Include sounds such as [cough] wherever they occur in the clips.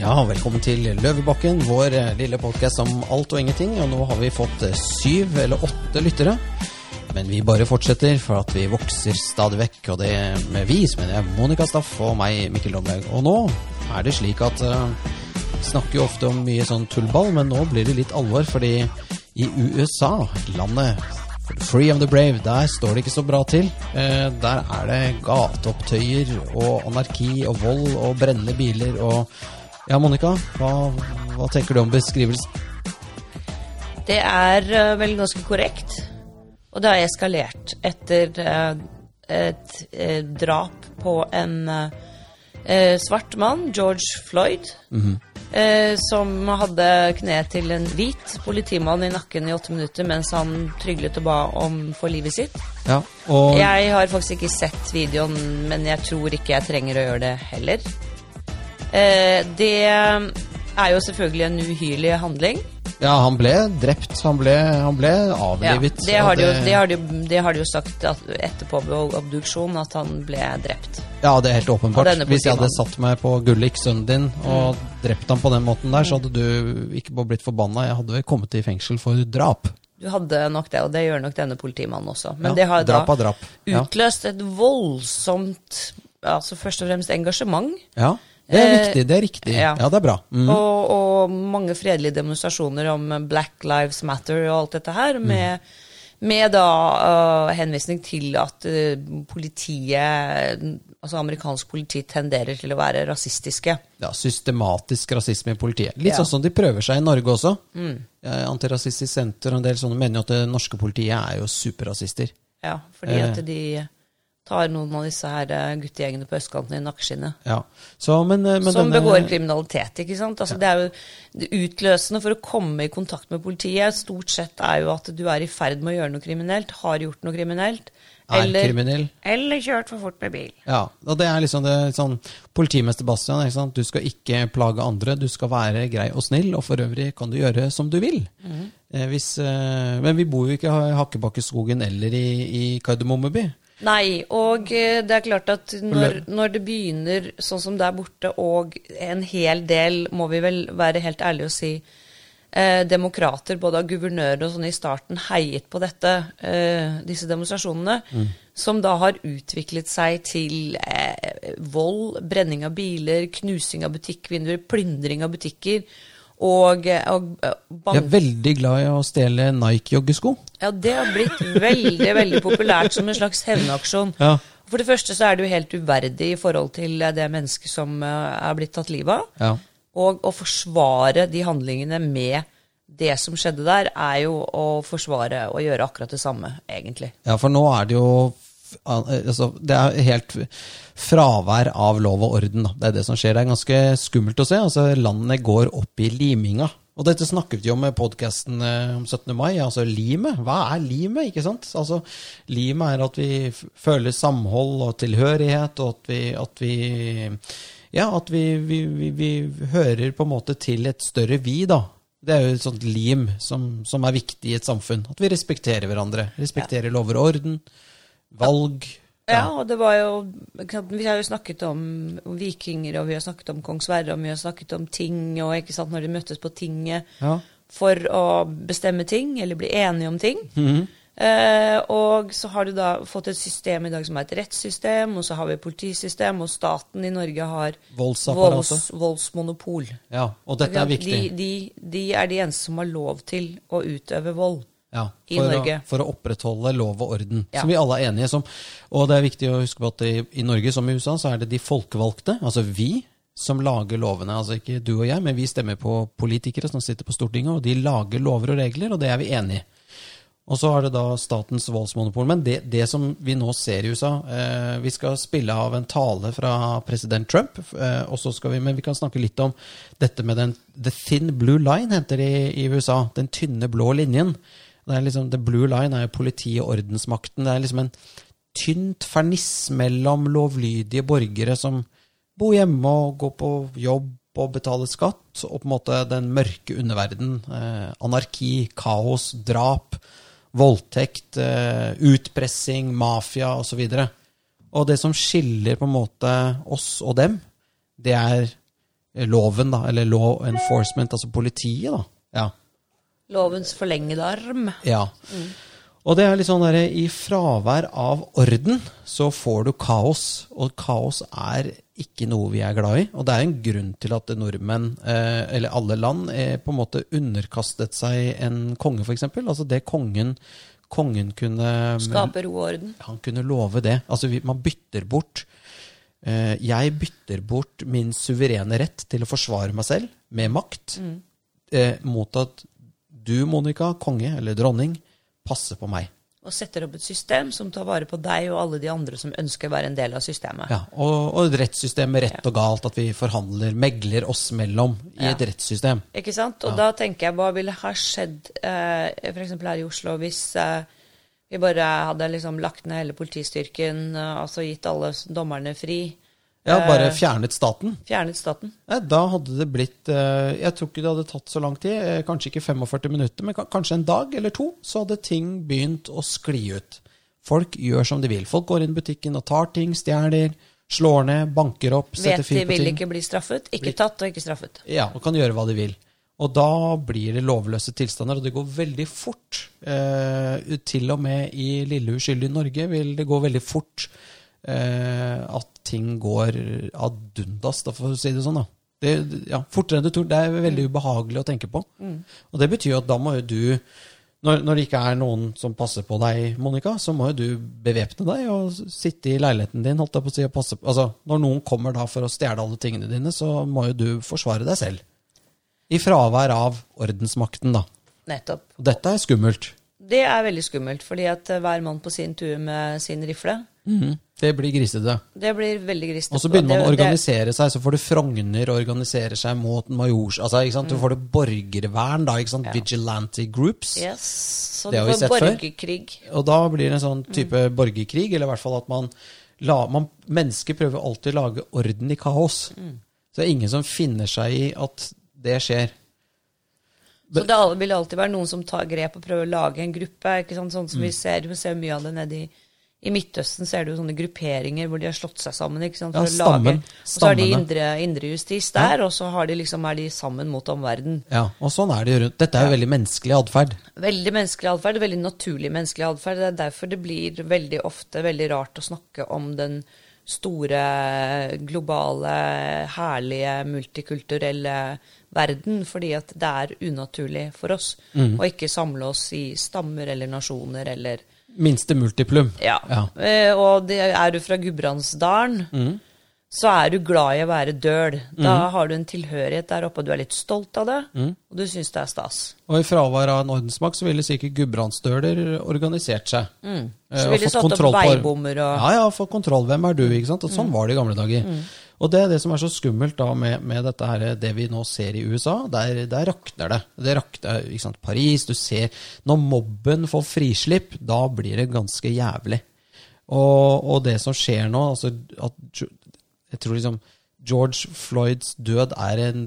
Ja, velkommen til Løvebakken, vår eh, lille podkast om alt og ingenting. Og nå har vi fått eh, syv eller åtte lyttere. Men vi bare fortsetter, for at vi vokser stadig vekk. Og det med vi, som mener jeg Monica Staff og meg, Mikkel Domlaug. Og nå er det slik at uh, snakker jo ofte om mye sånn tullball, men nå blir det litt alvor, fordi i USA, landet Free of the Brave, der står det ikke så bra til. Eh, der er det gateopptøyer og anarki og vold og brennende biler og Ja, Monica, hva, hva tenker du om beskrivelsen? Det er uh, vel ganske korrekt. Og det har eskalert etter uh, et uh, drap på en svart mann, George Floyd, mm -hmm. som hadde kneet til en hvit politimann i nakken i åtte minutter mens han tryglet og ba om for livet sitt. Ja, og... Jeg har faktisk ikke sett videoen, men jeg tror ikke jeg trenger å gjøre det heller. Det er jo selvfølgelig en uhyrlig handling. Ja, han ble drept. Han ble, han ble avlivet. Ja, det, har de jo, det, har de, det har de jo sagt etterpå ved obduksjon, at han ble drept. Ja, det er helt åpenbart. Hvis jeg hadde satt meg på Gullik, sønnen din, og mm. drept ham på den måten der, så hadde du ikke bare blitt forbanna, jeg hadde vel kommet i fengsel for drap. Du hadde nok det, og det gjør nok denne politimannen også. Men ja, det har drap da drap. utløst et voldsomt altså først og fremst engasjement. Ja. Det er viktig. Det er riktig. Ja, ja det er bra. Mm. Og, og, mange fredelige demonstrasjoner om Black Lives Matter og alt dette her, med, mm. med da uh, henvisning til at uh, politiet Altså amerikansk politi tenderer til å være rasistiske. Ja, systematisk rasisme i politiet. Litt ja. sånn som de prøver seg i Norge også. Mm. Antirasistisk Senter og en del sånne mener jo at det norske politiet er jo superrasister. Ja, fordi eh. at de tar noen av disse her eh, guttegjengene på østkanten i nakkeskinnet. Ja. men, eh, men Som denne... begår kriminalitet, ikke sant. Altså, ja. Det er jo det utløsende for å komme i kontakt med politiet stort sett er jo at du er i ferd med å gjøre noe kriminelt, har gjort noe kriminelt. Er eller, kriminell. Eller kjørt for fort med bil. Ja, og det er liksom det sånn Politimester Bastian, ikke sant? du skal ikke plage andre, du skal være grei og snill, og for øvrig kan du gjøre som du vil. Mm. Eh, hvis, eh, men vi bor jo ikke i Hakkebakkeskogen eller i, i Kardemommeby. Nei, og eh, det er klart at når, når, det begynner sånn som der borte, og en hel del, må vi vel være helt ærlige og si, eh, demokrater, både av guvernører og sånn i starten, heiet på dette, eh, disse demonstrasjonene, mm. som da har utviklet seg til eh, vold, brenning av biler, knusing av butikkvinduer, plyndring av butikker. Og, og Jeg er veldig glad i å stjele Nike-joggesko. Ja, det har blitt veldig veldig populært som en slags hevnaksjon. Ja. For det første så er det jo helt uverdig i forhold til det mennesket som eh, er blitt tatt livet av. Ja. Og å forsvare de handlingene med det som skjedde der, er jo å forsvare og gjøre akkurat det samme, egentlig. Ja, for nå er det jo altså, Det er helt fravær av lov og orden. Da. Det er det som skjer. Det er ganske skummelt å se. Altså, landet går opp i liminga. Og dette snakket vi om i podkasten eh, om 17. mai. Altså limet. Hva er limet? ikke sant? Altså, Limet er at vi føler samhold og tilhørighet, og at vi, at vi ja, at vi, vi, vi, vi, hører på en måte til et større vi, da. Det er jo et sånt lim som, som er viktig i et samfunn. At vi respekterer hverandre. Respekterer ja. lover og orden valg. Ja. og det var jo Vi har jo snakket om vikinger, og vi har snakket om kong Sverre, og vi har snakket om ting, og ikke sant, når de møttes på tinget ja. for å bestemme ting, eller bli enige om ting. Mm -hmm. eh, og så har du da fått et system i dag som er et rettssystem, og så har vi et politisystem, og staten i Norge har volds, voldsmonopol. Ja, og dette er viktig. De, de, de er de eneste som har lov til å utøve vold. Ja, for, å, for å opprettholde lov og orden, ja. som vi alle er enige om. Og det er viktig å huske på at i, i, Norge som i USA så er det de folkevalgte, altså vi, som lager lovene. Altså ikke du og jeg, men vi stemmer på politikere som sitter på Stortinget, og de lager lover og regler, og det er vi enig i. Og så er det da statens voldsmonopol. Men det, det som vi nå ser i USA eh, Vi skal spille av en tale fra president Trump, eh, og så skal vi, men vi kan snakke litt om dette med den The thin blue line, heter det i, i USA. Den tynne blå linjen. Det er liksom, The Blue Line er jo politiet og ordensmakten. Det er liksom en tynt ferniss mellom lovlydige borgere som bor hjemme og går på jobb og betaler skatt, og på en måte den mørke underverden. Eh, anarki, kaos, drap, voldtekt, eh, utpressing, mafia osv. Og, og det som skiller på en måte oss og dem, det er loven, da, eller law enforcement, altså politiet, da. Ja. Lovens forlengede arm. Ja. Mm. Og det er litt sånn derre I fravær av orden så får du kaos. Og kaos er ikke noe vi er glad i. Og det er en grunn til at nordmenn, eh, eller alle land, er på en måte underkastet seg en konge, f.eks. Altså det kongen, kongen kunne Skape ro og orden. Han kunne love det. Altså vi, man bytter bort eh, Jeg bytter bort min suverene rett til å forsvare meg selv med makt, mm. eh, mot at du, Monica, konge eller dronning, passer på meg. Og setter opp et system som tar vare på deg og alle de andre som ønsker å være en del av systemet. Ja, Og, og et rettssystem med rett og galt, at vi forhandler, megler oss mellom i ja. et rettssystem. Ikke sant? Og ja. da tenker jeg, hva ville ha skjedd eh, f.eks. her i Oslo hvis eh, vi bare hadde liksom lagt ned hele politistyrken, eh, altså gitt alle dommerne fri? Ja, bare eh, fjernet staten. Fjernet staten. Da hadde det blitt eh, Jeg tror ikke det hadde tatt så lang tid, eh, kanskje ikke 45 minutter, men kanskje en dag eller to, så hadde ting begynt å skli ut. Folk gjør som de vil. Folk går inn i butikken og tar ting, stjeler, slår ned, banker opp, setter fyr på ting. Vet de vil ikke bli straffet. Ikke tatt og ikke straffet. Ja, og kan gjøre hva de vil. Og da blir det lovløse tilstander, og det går veldig fort. Eh, til og med i lille uskyldige Norge vil det gå veldig fort eh, at ting går ad undas, for å si det sånn. da. Det, ja, fortere enn du tror. Det er veldig ubehagelig å tenke på. Mm. Og det betyr jo at da må jo du når, når, det ikke er noen som passer på deg, Monica, så må jo du bevæpne deg og sitte i leiligheten din. holdt jeg på å si, og passe, på. altså, Når noen kommer da for å stjele alle tingene dine, så må jo du forsvare deg selv. I fravær av ordensmakten, da. Nettopp. Dette er skummelt. Det er veldig skummelt, fordi at hver mann på sin tur med sin rifle. Mm. Det blir grisete. Det blir veldig grisete. Og så begynner man å organisere seg, så får du Frogner organisere seg mot Majors... Altså, sant? Du mm. får det borgervern, da. Ja. Vigilante groups. Yes. Så det har vi sett borgerkrig. før. Og da blir det en sånn type mm. borgerkrig, eller i hvert fall at man, la, man Mennesker prøver alltid å lage orden i kaos. Mm. Så det er ingen som finner seg i at det skjer. Så det vil alltid være noen som tar grep og prøver å lage en gruppe. ikke? Sånn som mm. vi ser, vi ser mye av det nede i i Midtøsten ser du sånne grupperinger hvor de har slått seg sammen. ikke sant, for ja, stammen, lage, Og så er de indre, indre justis der, ja. og så de liksom, er de sammen mot omverdenen. Ja, og sånn er det jo rundt. Dette er jo veldig menneskelig atferd. Veldig menneskelig atferd, veldig naturlig menneskelig atferd. Det er derfor det blir veldig ofte veldig rart å snakke om den store, globale, herlige, multikulturelle verden, fordi at det er unaturlig for oss mm. å ikke samle oss i stammer eller nasjoner eller Minste multiplum. Ja. ja. Eh, og det, er du fra Gudbrandsdalen, mm. så er du glad i å være døl. Da mm. har du en tilhørighet der oppe, og du er litt stolt av det, mm. og du syns det er stas. Og i fravær av en ordensmakt så ville sikkert gudbrandsdøler organisert seg. Mm. Så ville de satt opp veibommer og Ja, ja, fått kontroll. Hvem er du? ikke sant? Og sånn mm. var det i gamle dager. Og det er det som er så skummelt da med, med dette her, det vi nå ser i USA. Der, der rakner det. Det rakner ikke sant, Paris. Du ser Når mobben får frislipp, da blir det ganske jævlig. Og, og det som skjer nå altså at Jeg tror liksom George Floyds død er en,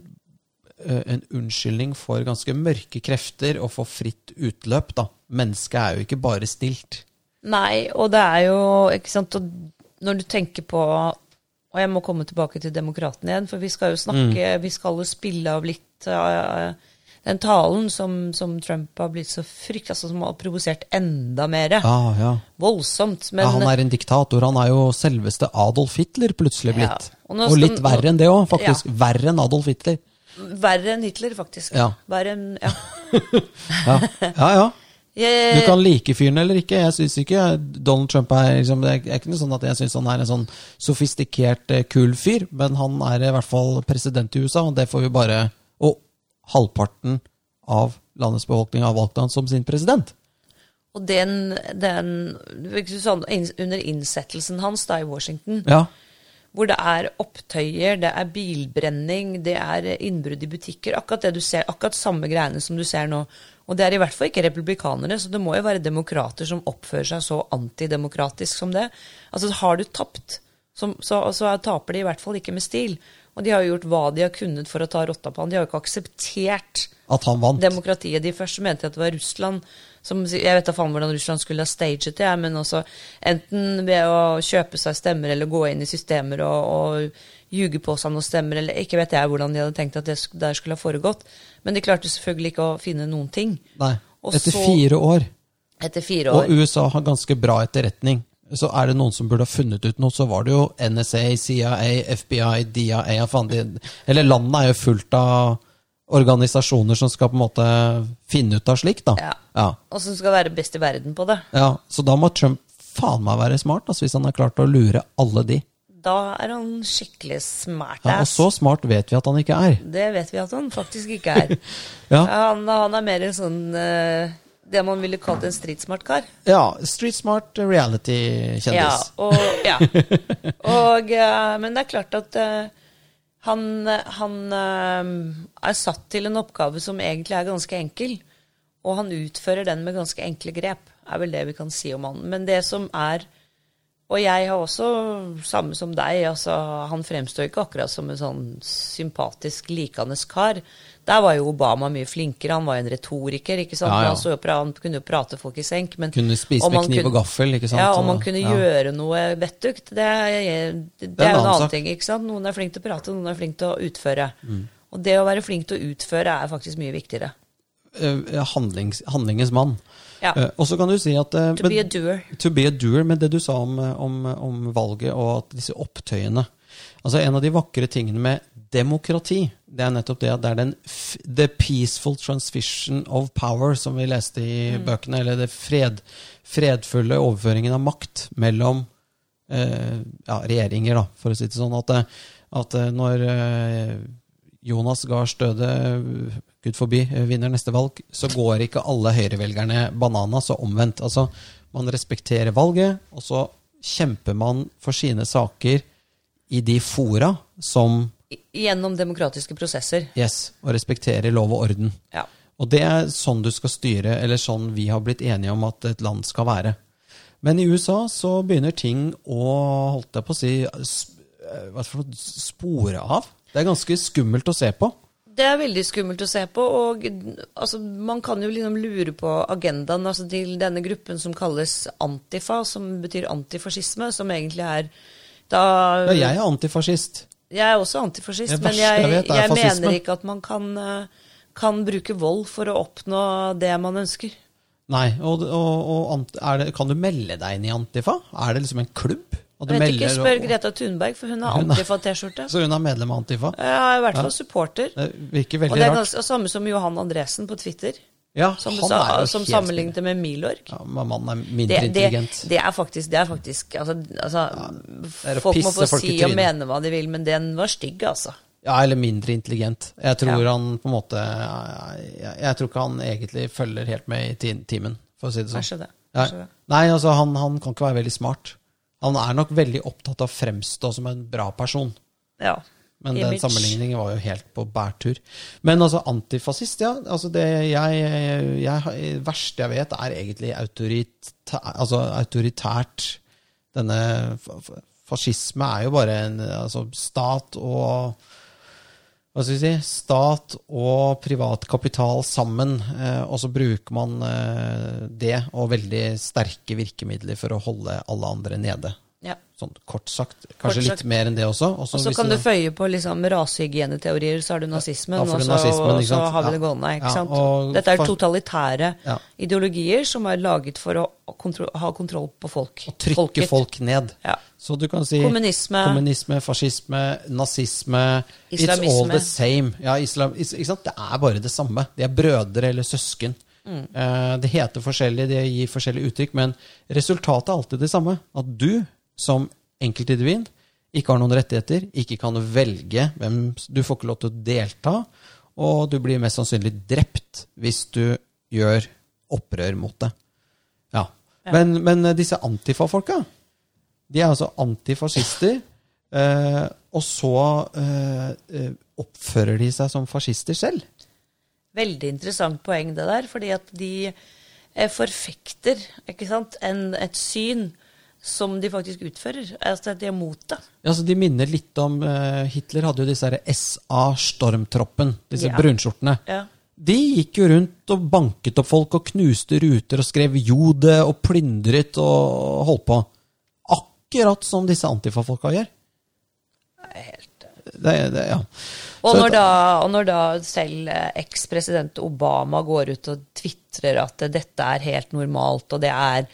en unnskyldning for ganske mørke krefter å få fritt utløp. da. Mennesket er jo ikke bare stilt. Nei, og det er jo ikke sant, Når du tenker på og jeg må komme tilbake til demokratene igjen, for vi skal jo snakke mm. Vi skal jo spille av litt uh, den talen som, som, Trump har blitt så frykt, altså, Som har provosert enda mer. Ah, ja. Voldsomt. Men, ja, han er en diktator. Han er jo selveste Adolf Hitler plutselig blitt. Ja. Og, og, litt verre enn det òg, faktisk. Verre enn Adolf Hitler. Verre enn Hitler, faktisk. Verre enn Ja. [laughs] ja, ja. Du kan like fyren eller ikke. Jeg syns ikke Donald Trump er liksom, Det er ikke noe sånn at jeg syns han er en sånn sofistikert, eh, kul fyr, men han er i hvert fall president i USA, og det får vi bare Og halvparten av landets befolkning har valgt han som sin president. Og den, den Under innsettelsen hans da i Washington, ja. Hvor det er opptøyer, det er bilbrenning, det er innbrudd i butikker Akkurat det du ser, akkurat samme greiene som du ser nå. Og det er i hvert fall ikke republikanere, så det må jo være demokrater som oppfører seg så antidemokratisk som det. Altså, har du tapt, så, så, så, taper de i hvert fall ikke med stil. Og de har jo gjort hva de har kunnet for å ta rotta på han. De har jo ikke akseptert at han vant. demokratiet. De først mente at det var Russland som Jeg vet da faen hvordan Russland skulle ha staget det, men også enten ved å kjøpe seg stemmer eller gå inn i systemer og, og ljuge på seg noen stemmer, eller ikke vet jeg hvordan de hadde tenkt at det der skulle ha foregått. Men de klarte selvfølgelig ikke å finne noen ting. Nei. Etter fire år. Etter fire år. Og USA har ganske bra etterretning. Så er det noen som burde ha funnet ut noe, så var det jo NSA, CIA, FBI, DIA Eller landet er jo fullt av organisasjoner som skal på en måte finne ut av slikt. da. Ja. ja. Og som skal være best i verden på det. Ja, Så da må Trump faen meg være smart, altså, hvis han har klart å lure alle de. Da er han skikkelig smart. Ja, og så smart vet vi at han ikke er. Det vet vi at han faktisk ikke er. [laughs] ja. han, han, er mer en sånn uh, det man ville kalt en streetsmart kar. Ja. Streetsmart reality-kjendis. Ja, og, ja. [laughs] og, uh, men det er klart at uh, han, han uh, er satt til en oppgave som egentlig er ganske enkel, og han utfører den med ganske enkle grep, er vel det vi kan si om han. Men det som er Og jeg har også, samme som deg, altså, han fremstår ikke akkurat som en sånn sympatisk, likende kar. Der var jo Obama mye flinkere. Han var jo en retoriker. ikke sant? Ja, ja. Han, han, kunne jo prate folk i senk. Men kunne spise med kniv og gaffel. ikke sant? Ja, Om man kunne ja. gjøre noe vettugt, det, det, det er jo en annen sak. ting. ikke sant? Noen er flink til å prate, noen er flink til å utføre. Mm. Og det å være flink til å utføre er faktisk mye viktigere. Uh, handlings, handlingens mann. Ja. Uh, og så kan du si at To To be a doer. To be a doer, Men det du sa om, om, om valget og at disse opptøyene Altså En av de vakre tingene med demokrati, det er nettopp det at det er den the peaceful transmission of power, som vi leste i mm. bøkene, eller det fred, fredfulle overføringen av makt mellom eh, ja, regjeringer, da, for å si det sånn. At, eh, at eh, når eh, Jonas Gahr Støde, gud forbi, eh, vinner neste valg, så går ikke alle høyrevelgerne bananas og omvendt. Altså, man respekterer valget, og så kjemper man for sine saker i de fora som Gjennom demokratiske prosesser. Yes, og respektere lov og orden. Ja. Og det er sånn du skal styre, eller sånn vi har blitt enige om at et land skal være. Men i USA så begynner ting å holdt jeg på å si, spore av. Det er ganske skummelt å se på. Det er veldig skummelt å se på. og altså, Man kan jo liksom lure på agendaen altså, til denne gruppen som kalles Antifa, som betyr antifascisme, som egentlig er da Ja, jeg er antifascist. Jeg er også antifascist, men jeg, jeg, jeg mener ikke at man kan, eh, kan, bruke vold for å oppnå det man ønsker. Nei, og, og, og det, kan du melde deg inn i Antifa? Er det liksom en klubb? Jeg vet ikke, Spør Greta Thunberg, for hun har Antifa-T-skjorte. Så hun er medlem av Antifa? Ja, i hvert fall supporter. Det virker veldig rart. Og det er ganske, samme som Johan Andresen på Twitter. Ja, som sa, som sammenlignet med Milorg. Ja, mannen er mindre det, intelligent. Det, det, er faktisk, det er faktisk altså, altså ja, Folk må få si og mene hva de vil, men den var stygg, altså. Ja, eller mindre intelligent. Jeg tror ja. han på en måte jeg, jeg, tror ikke han egentlig følger helt med i timen, for å si det sånn. Kanskje det. Kanskje det. Nei, altså han, han, kan ikke være veldig smart. Han er nok veldig opptatt av å fremstå som en bra person. Ja. Men Image. den sammenligningen var jo helt på bærtur. Men altså, antifascist, ja. Altså det jeg, jeg, verste jeg vet, er egentlig autoritært, altså autoritært Denne fascisme er jo bare en altså stat og hva skal vi si, stat og privat kapital sammen, eh, og så bruker man eh, det og veldig sterke virkemidler for å holde alle andre nede. Ja. Sånn kort sagt. Kanskje kort sagt. litt mer enn det også. Og så kan du føye på liksom rasehygieneteorier, så har du nazismen, ja, og, så, nazismen og, så, har vi det gående. ikke sant? Og, Dette er totalitære ideologier som er laget for å kontro ha kontroll på folk. Og trykke Folket. folk ned. Så du kan si kommunisme, kommunisme fascisme, nazisme Islamisme. It's all the same. Ja, islam, ikke sant? Det er bare det samme. De er brødre eller søsken. Mm. Eh, det heter forskjellig, det gir forskjellige uttrykk, men resultatet er alltid det samme. At du som enkeltindivid ikke har noen rettigheter, ikke kan velge hvem Du får ikke lov til å delta, og du blir mest sannsynlig drept hvis du gjør opprør mot det. Ja. ja. Men, men, disse antifa-folka, de er altså antifascister. Eh, og så eh, eh oppfører de seg som fascister selv. Veldig interessant poeng, det der. Fordi at de eh, forfekter sant, en, et syn som de faktisk utfører. Altså at de er mot det. Ja, så De minner litt om uh, Hitler hadde jo disse her SA-stormtroppen, disse ja. brunskjortene. Ja. De gikk jo rundt og banket opp folk og knuste ruter og skrev jode og plyndret og holdt på. Akkurat som disse antifa-folka gjør. Helt Det, det, ja. Og når, da, og når da selv eks-president Obama går ut og tvitrer at eh, dette er helt normalt, og det er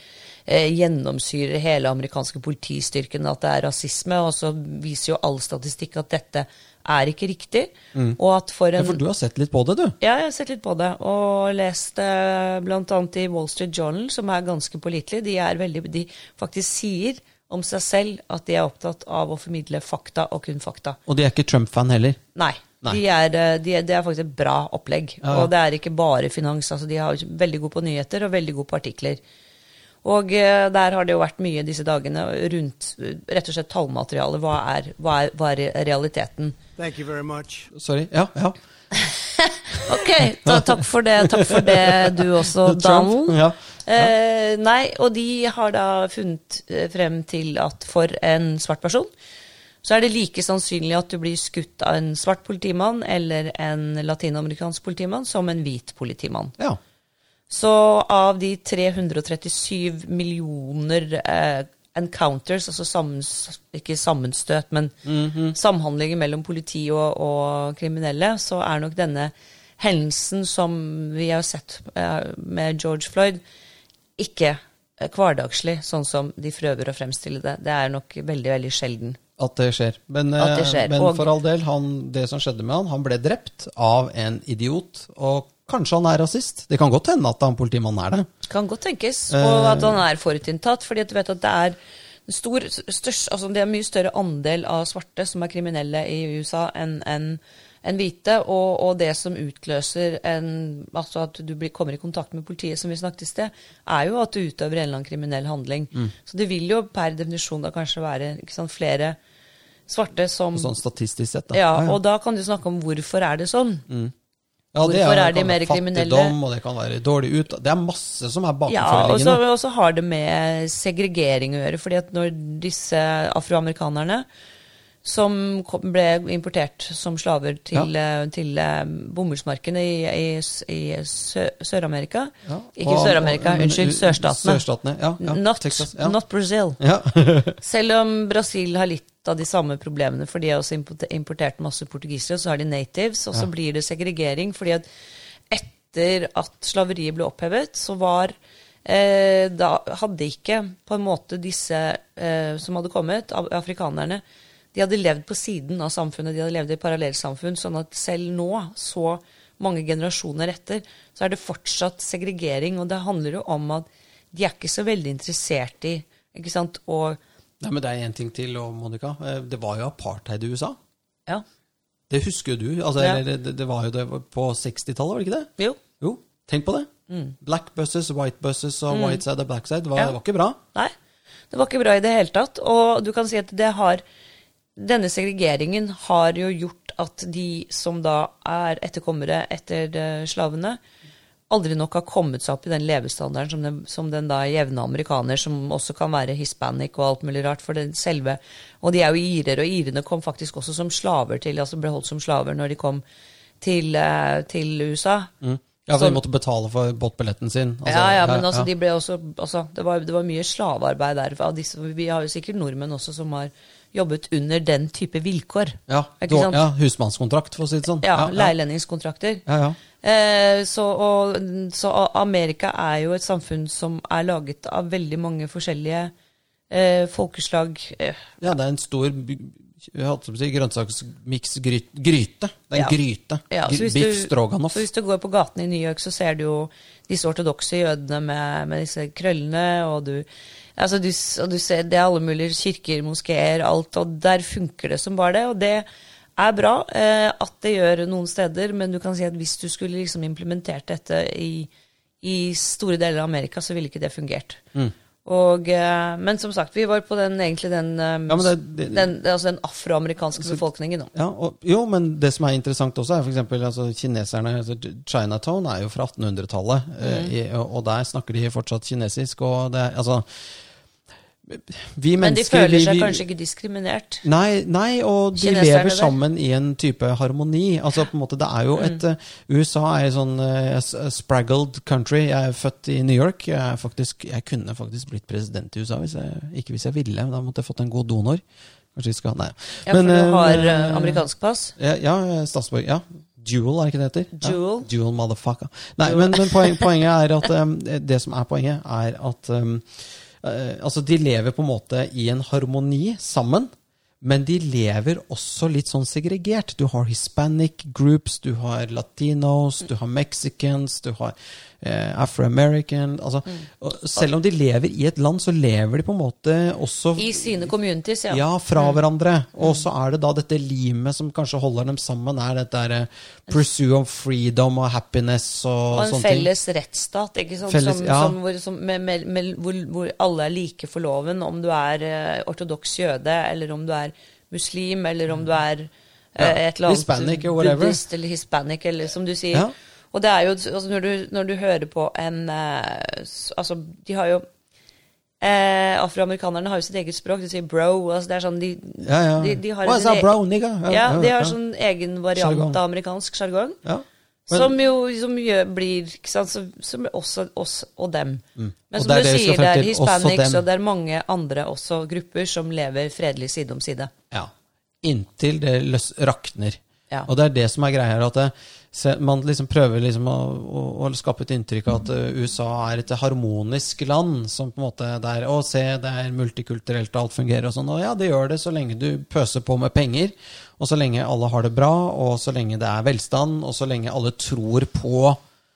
eh, gjennomsyrer hele amerikanske politistyrken at det er rasisme, og så viser jo all statistikk at dette er ikke riktig, og at for ja, for du har sett litt på det, du. ja, jeg har sett litt på det, og lest eh, annet i Wall Street Journal, som er ganske pålitelig. De, er veldig, de faktisk sier om seg selv at de er opptatt av å formidle fakta, og kun fakta. Og de er ikke Trump-fan heller. Nei. Nei. De er, eh, de er, det er faktisk et bra opplegg. Ja. Og det er ikke bare finans. altså De er veldig gode på nyheter og veldig gode på artikler. Og eh, der har det jo vært mye disse dagene rundt rett og slett tallmateriale. Hva er, hva er, hva er realiteten? Thank you very much. Sorry. Ja, ja. [laughs] [laughs] Ok, da, takk for det, takk for det du også, [laughs] Donald. Ja. Eh, nei, og de har da funnet eh, frem til at for en svart person, så er det like sannsynlig at du blir skutt av en svart politimann eller en latinamerikansk politimann som en hvit politimann. ja. Så av de 337 millioner eh, encounters, altså sammens, ikke sammenstøt, men samhandlinger mellom politi og, og kriminelle, så er nok denne hendelsen som vi har sett eh, med George Floyd, ikke eh, hverdagslig, sånn som de prøver å fremstille det. Det er nok veldig, veldig sjelden. At det skjer. Men, det eh, skjer, men for all del, han, det som skjedde med han, han ble drept av en idiot. Og kanskje han er rasist. Det kan godt hende at han politimannen er det. Kan godt tenkes. Eh. Og at han er forutinntatt. fordi at du vet at det er stor, størst, altså det er mye større andel av svarte som er kriminelle i USA enn en, en hvite. Og, og det som utløser en, altså at du blir, kommer i kontakt med politiet, som vi snakket i sted, er jo at du utøver en eller annen kriminell handling. Mm. Så det vil jo per definisjon da kanskje være sant, flere svarte som Sånn statistisk sett. Da. ja, og da kan du snakke om hvorfor er det sånn. Ja, det hvorfor er de mer kriminelle? Fattigdom, og det kan være dårlig ut... Det er masse som er Ja, og så bakenforliggende. har det med segregering å gjøre. fordi at når disse afroamerikanerne som ble importert som slaver til, ja. til eh, bomullsmarkene i, i, i Sør-Amerika Ja, Ikke Sør-Amerika, unnskyld, sørstatene. Sørstatene, ja, ja, not, Texas, ja. not Brazil. Ja. [laughs] Selv om Brasil har litt av de samme problemene, for de har også importert masse portugisere, så har de natives, og så Ja. blir det segregering. fordi at etter at slaveriet ble opphevet, så var eh, Da hadde ikke på en måte disse eh, som hadde kommet, af- afrikanerne, de hadde levd på siden av samfunnet, de hadde levd i parallellsamfunn, sånn at selv nå, så mange generasjoner etter, så er det fortsatt segregering, og det handler jo om at de er ikke så veldig interessert i ikke sant, å Nei, men det er én ting til, Monica. Eh, Det var jo apartheid i USA. Ja. Det husker jo du. Altså, Ja. det, det var jo det på 60-tallet, var det ikke det? Jo. Jo, tenk på det. Black buses, white buses og white side og black side. Var, Mm. Ja. det var ikke bra. Nei, det var ikke bra i det hele tatt. Og du kan si at det har Denne segregeringen har jo gjort at de som da er etterkommere etter eh, slavene, aldri nok har kommet seg opp i den levestandarden som den, som den da jevne amerikaner, som også kan være hispanic og alt mulig rart, for den selve Og de er jo irer, og irene kom faktisk også som slaver til, altså ble holdt som slaver når de kom til, eh, til USA. Ja, for de måtte betale for båtbilletten sin. Altså, ja, ja, men altså, ja. de ble også, altså det, var, det var mye slavearbeid der. Disse, vi har jo sikkert nordmenn også som har jobbet under den type vilkår. ja, ja, husmannskontrakt, for å si det sånn. Ja, ja. Leilendingskontrakter. Ja, ja. Eh, så, og, så Amerika er jo et samfunn som er laget av veldig mange forskjellige eh, folkeslag. Eh, ja, det er en stor si, grønnsaksmiksgryte. Det er en Ja. gryte. Ja, Biff stroganoff. Så hvis du går på gaten i New York, så ser du jo disse ortodokse jødene med, med disse krøllene, og du, altså du, og du ser det er alle mulige kirker, moskeer, alt, og der funker det som bare det. Og det er bra eh, at det gjør noen steder, men du kan si at hvis du skulle liksom implementert dette i, i store deler av Amerika, så ville ikke det fungert. Mm. Og, eh, men som sagt, vi var på den, egentlig den, eh, Ja, det- det- den, altså den afroamerikanske befolkningen. nå. Ja, og, jo, men det som er interessant også, er eksempel altså, kineserne altså, Chinatown er jo fra 1800-tallet, Mm. eh, og og der snakker de fortsatt kinesisk. og det altså vi Men de føler seg vi- kanskje ikke diskriminert. Nei, nei, og de Kineserne lever sammen i en type harmoni. Altså på en måte, det er jo et Mm. eh, USA er en sånn uh, spraggled country. Jeg er født i New York. Jeg, faktisk, jeg kunne faktisk blitt president i USA, hvis jeg, ikke hvis jeg ville. Da måtte jeg fått en god donor. Kanskje vi skal Nei. Ja, for Men, du har eh, amerikansk pass. Ja, ja statsborger. Ja. Jewel, er det ikke det heter? Jewel. Ja, Jewel motherfucker. Nei, men, men poen, [laughs] poenget er at um, Det som er poenget, er at um, Altså, de lever på en måte i en harmoni sammen. Men de lever også litt sånn segregert. Du har hispanic groups, du har latinos, du har mexicans, du har eh, afro-american altså, mm. Selv om de lever i et land, så lever de på en måte også I sine communities, ja. ja, fra hverandre. Og så er det da dette limet som kanskje holder dem sammen, er dette der, eh, pursuit of freedom og happiness og, Og en ting. felles rettsstat, ikke sant? Felles- som, ja. som, hvor, som, med, med, med, hvor, hvor alle er like for loven, om du er eh, ortodoks jøde, eller om du er muslim, eller om du er eh, Ja. et eller annet Hispanic buddhist eller hispanic, eller som du sier. Ja. Og det er jo, altså når, du, når du hører på en eh, Altså, de har jo eh, Afroamerikanerne har jo sitt eget språk. De sier bro. altså det er sånn, De, Ja, ja. de, de har sin up, e- bro, nigga? Ja, de har ja. sånn egen variant jargon. av amerikansk sjargong. Ja. Som jo som gjør, blir ikke sant, så, som også oss og dem. Men Mm. Og som du sier, det er til, og hispanics, og det er mange andre også grupper som lever fredelig side om side. Ja. Inntil det løs, rakner. Ja. Og det er det som er greia her. at det, Man liksom prøver liksom å, å, å skape et inntrykk av at eh, USA er et harmonisk land. som på en måte der, er, Å, se, det er multikulturelt, og alt fungerer og sånn. Og ja, det gjør det så lenge du pøser på med penger, og så lenge alle har det bra, og så lenge det er velstand, og så lenge alle tror på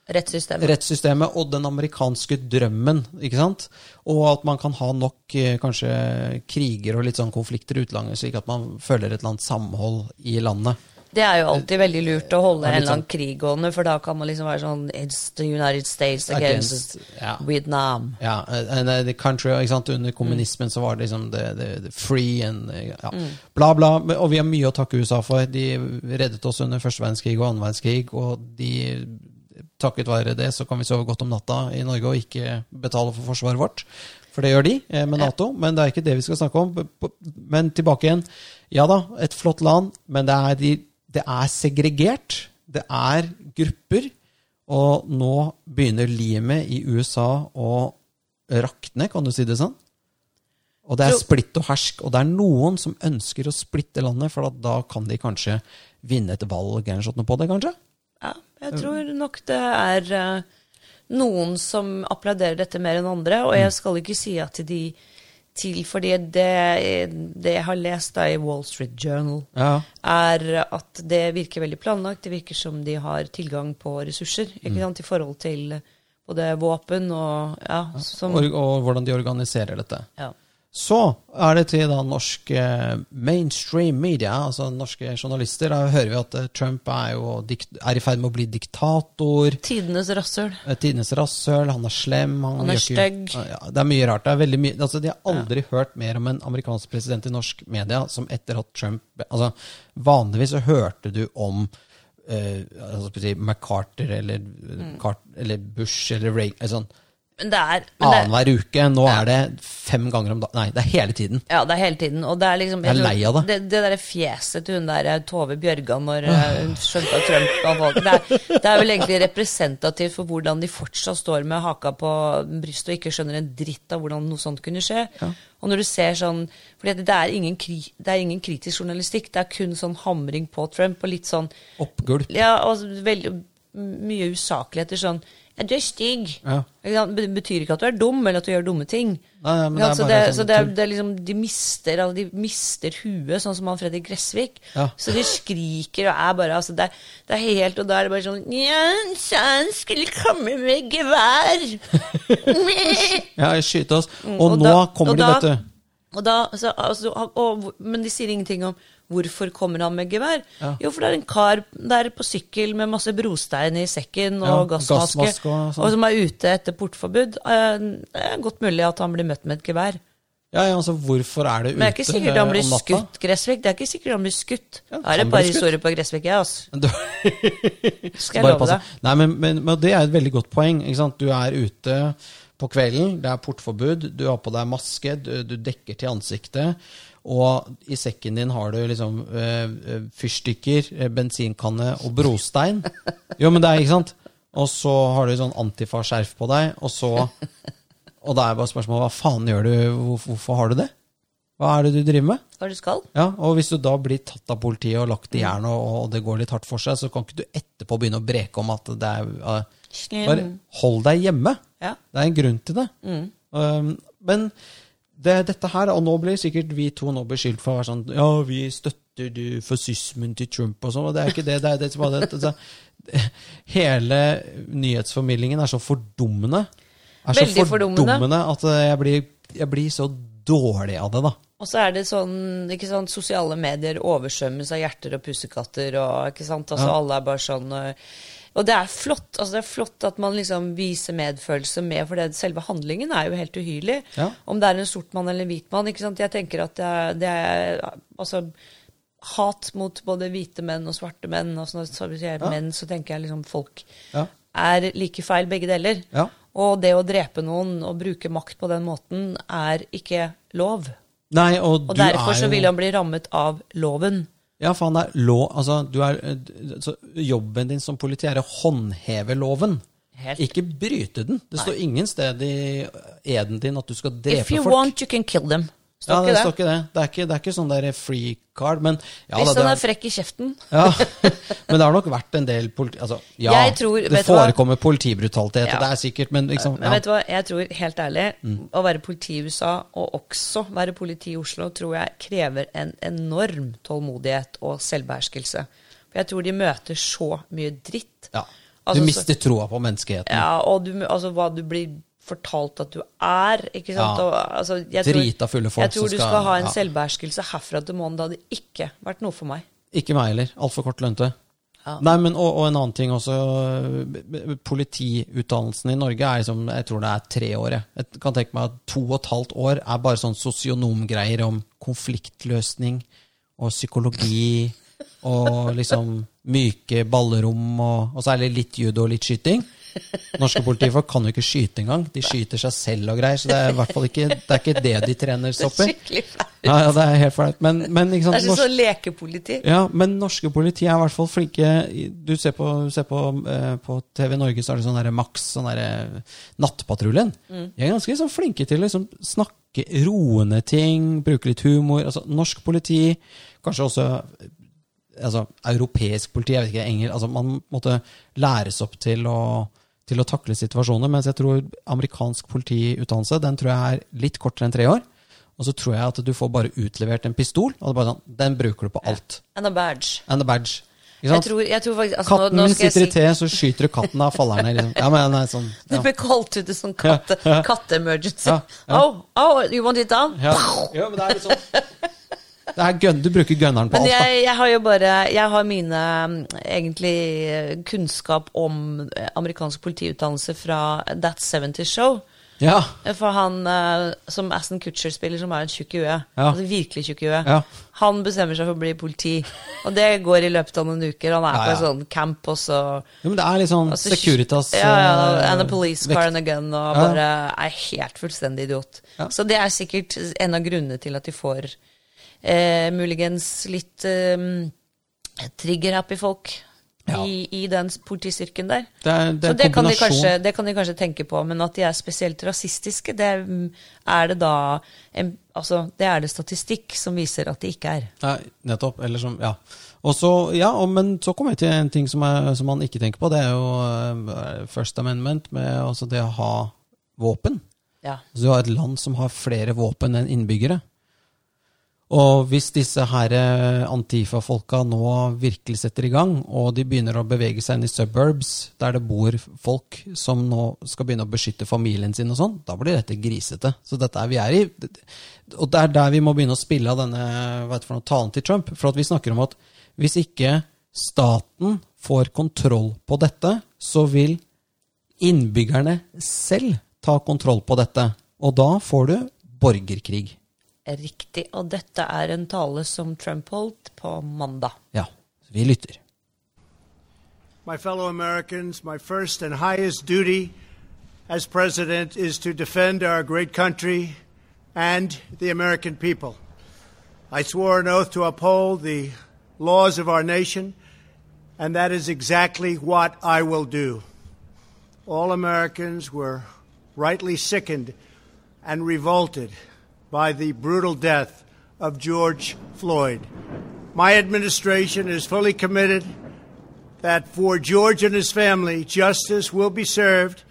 Rettssystemet. rettssystemet og den amerikanske drømmen. ikke sant? Og at man kan ha nok eh, kanskje kriger og litt sånn konflikter i utlandet, slik at man føler et eller annet samhold i landet. Det er jo alltid veldig lurt å holde en eller annen krig gående, for da kan man liksom være sånn It's the United States against Against, ja. Vietnam. Ja, and the country, ikke sant? Under kommunismen så var det liksom the, the, the free and ja. ja. bla, bla. Og vi har mye å takke USA for. De reddet oss under første verdenskrig og annen verdenskrig, og de takket være det så kan vi sove godt om natta i Norge og ikke betale for forsvaret vårt. For det gjør de eh, med Nato, men det er ikke det vi skal snakke om. Men tilbake igjen. Ja da, et flott land, men det er, de, det er segregert. Det er grupper. Og nå begynner limet i USA å rakne, kan du si det sånn? Og det er splitt og hersk, og det er noen som ønsker å splitte landet, for at da kan de kanskje vinne et valg eller sånt noe på det, kanskje? Ja, jeg tror nok det er eh, noen som applauderer dette mer enn andre, og Mm. jeg skal ikke si at de til Fordi det, det jeg har lest da i Wall Street Journal, Ja. er at det virker veldig planlagt. Det virker som de har tilgang på ressurser Mm. ikke sant, i forhold til både våpen og ja, som, Og, og hvordan de organiserer dette. ja. Så er det til da norsk eh, mainstream media, altså norske journalister. Da hører vi at eh, Trump er, jo er i ferd med å bli diktator. Tidenes rasshøl. Eh, Tidenes rasshøl, han er slem. Han, Han er stygg. Ja, det er mye rart. Det er veldig mye, altså, de har aldri hørt mer om en amerikansk president i norsk media som etter at Trump altså, Vanligvis så hørte du om eh, altså, MacArthur eller, Mm. Eller Bush eller Reagan altså, sånn, Men det er, Annenhver uke. Nå er det fem ganger om dagen. Nei, det er hele tiden. Ja, det er hele tiden. Og det er liksom Jeg er lei av det. Det, det derre fjeset til hun der eh, Tove Bjørgan når eh, hun skjønte at Trump var valgt det, det er vel egentlig representativt for hvordan de fortsatt står med haka på brystet og ikke skjønner en dritt av hvordan noe sånt kunne skje. Og når du ser sånn fordi det er, ingen det er ingen kritisk journalistikk, det er kun sånn hamring på Trump og litt sånn Oppgulp. Ja, og veldig mye usakligheter sånn Ja, du er stygg. Ja. Det betyr ikke at du er dum, eller at du gjør dumme ting. Nei, nei, det det, sånn så det, det liksom, de mister, altså, de mister huet, sånn som han Fredrik Gressvik. Ja. Så de skriker og er bare altså, det, er, helt Og da er det bare sånn Ja, han skulle komme med gevær. [laughs] Ja, skyte oss. Og, Mm, og nå da- kommer og de, vet du. Og da, altså, altså, og, og, men de sier ingenting om hvorfor kommer han med gevær. Ja. Jo, for det er en kar der på sykkel med masse brostein i sekken og Ja, gassmaske, gassmaske og sånn. og som er ute etter portforbud. Eh, Det er godt mulig at han blir møtt med et gevær. Ja, ja, altså, hvorfor er det ute Men det er ikke sikkert han blir eh, om natta? skutt, Gressvik. Det er ikke sikkert han blir skutt. Ja, er det bare historier på Gressvik, jeg, altså. Du- [laughs] Skal jeg love passe. deg. Nei, men, men, men det er et veldig godt poeng. Ikke sant? Du er ute på kvelden. Det er portforbud. Du har på deg maske, du, du dekker til ansiktet. Og i sekken din har du liksom eh, fyrstikker, bensinkanne og brostein. Jo, men det er ikke sant? Og så har du sånn antifa-skjerf på deg, og så Og da er bare spørsmålet hva faen gjør du? Hvorfor, hvorfor har du det? Hva er det du driver med? Hva du skal? Ja, og Hvis du da blir tatt av politiet og lagt i jern, og, og, det går litt hardt for seg, så kan ikke du etterpå begynne å breke om at det er uh, Bare hold deg hjemme. Ja. Det er en grunn til det. Mm. Um, men det, dette her, og nå blir sikkert vi to nå beskyldt for å være sånn Ja, vi støtter du fascismen til Trump og sånn, og det er ikke det. det, er, det, er det, det hele nyhetsformidlingen er så fordummende. Er så Veldig fordummende. fordummende at jeg blir, jeg blir så dårlig av det, da. Og så er det sånn ikke sant, Sosiale medier oversvømmes av hjerter og pussekatter. og ikke sant, altså ja. Alle er bare sånn Og det er flott altså det er flott at man liksom viser medfølelse med, for det, selve handlingen er jo helt uhyrlig. Ja. Om det er en sort mann eller en hvit mann. ikke sant, Jeg tenker at det er, det er altså hat mot både hvite menn og svarte menn. og sånn, jeg sier ja. menn, så tenker jeg liksom folk er like feil, begge deler. Og det å drepe noen og bruke makt på den måten er ikke lov. Nei, og, og derfor så vil han bli rammet av loven. Ja, faen, han er lov Altså, du er, så jobben din som politi er å håndheve loven. Helt. Ikke bryte den. Det Nei. står ingen sted i eden din at du skal drepe folk. If you folk. want, you can kill them. Ja, det, står ikke det. Det er ikke, det er ikke sånn der free card, men ja, Hvis han er frekk i kjeften. ja, [laughs] Men det har nok vært en del politi... Altså, ja, tror, det forekommer politibrutalitet, ja. det er sikkert, men liksom Men vet du hva, jeg tror helt ærlig, mm. å være politi i USA, og også være politi i Oslo, tror jeg krever en enorm tålmodighet og selvbeherskelse. For jeg tror de møter så mye dritt. Ja. Altså, du mister troa på menneskeheten. Ja, og du, altså, hva du blir fortalt at du er. ikke sant? Ja. Og, altså, jeg Drita fulle folk Jeg tror du skal, skal ha en ja. selvbeherskelse herfra til månen. Det hadde ikke vært noe for meg. Ikke meg heller. Altfor kort lønte. Ja. Nei, men og, og, en annen ting også. Politiutdannelsen i Norge er liksom, jeg tror det er tre år. Jeg, jeg kan tenke meg at To og et halvt år er bare sånn sosionomgreier om konfliktløsning og psykologi og liksom myke ballerom, og, og så er det litt judo og litt skyting. Norske politifolk kan jo ikke skyte engang. De skyter seg selv og greier. Så det er i hvert fall ikke det, er ikke det de trener sopp i. [laughs] Ja, ja, det er helt flaut. Men, men Det er sånn lekepoliti. Ja, men norske politi er i hvert fall flinke. Du ser på, ser på, eh, på TV Norge, så er det sånn der Max, sånn derre Nattpatruljen. Mm. De er ganske sånn flinke til å liksom, snakke roende ting, bruke litt humor. Altså, norsk politi, kanskje også altså, europeisk politi, jeg vet ikke, engel, altså, Man måtte læres opp til å til å takle situasjoner. Mens jeg tror amerikansk politiutdannelse den tror jeg er litt kortere enn tre år. Og så tror jeg at du får bare utlevert en pistol, og sånn, den bruker du på alt. And a badge. And a badge. Jeg tror, jeg tror faktisk, altså, katten nå, nå sitter i te, så skyter du katten av faller ned. Liksom. Ja, men, nei, sånn, ja. Det blir kalt ut til sånn katte-emergency. Ja, oh, oh, you want it down? Ja, ja men det er litt sånn Gun, du bruker gunneren på Men alt, jeg, jeg, har jo bare Jeg har mine egentlig kunnskap om amerikansk politiutdannelse fra That 70 Show. Ja. For han som Aston Kutcher spiller, som er en tjukk i huet, ja. altså virkelig tjukk i huet, ja. han bestemmer seg for å bli politi. Og det går i løpet av noen uker. Han er på en sånn camp, og så ja, Men det er litt sånn altså, Securitas Ja, ja, eh, and a police car and a gun, og bare er helt fullstendig idiot. Så det er sikkert en av grunnene til at de får eh, muligens litt eh, trigger-happy folk ja. i, i, den politistyrken der. Det er, det er Så det kan, de kanskje, det kan, de kanskje, tenke på, men at de er spesielt rasistiske, det er det da en, altså, Det er det statistikk som viser at de ikke er. Nei, nettopp. Eller som Ja. Også, ja, men så kommer jeg til en ting som, er, som, man ikke tenker på. Det er jo uh, First Amendment, med altså det å ha våpen. Ja. Så du har et land som har flere våpen enn innbyggere. Og hvis disse her eh, Antifa-folka nå virkelig setter i gang, og de begynner å bevege seg inn i suburbs, der det bor folk som nå skal begynne å beskytte familien sin og sånn, da blir dette grisete. Så dette er vi er i. Og det er der vi må begynne å spille av denne noe, talen til Trump. For at vi snakker om at hvis ikke staten får kontroll på dette, så vil innbyggerne selv ta kontroll på dette. Og da får du borgerkrig. Riktig. Og dette er en tale som Trump holdt på mandag. Ja, vi lytter. My fellow Americans, my first and highest duty as president is to defend our great country and the American people. I swore an oath to uphold the laws of our nation, and that is exactly what I will do. All Americans were rightly sickened and revolted by the brutal death of George Floyd. My administration is fully committed that for George and his family, justice will be served.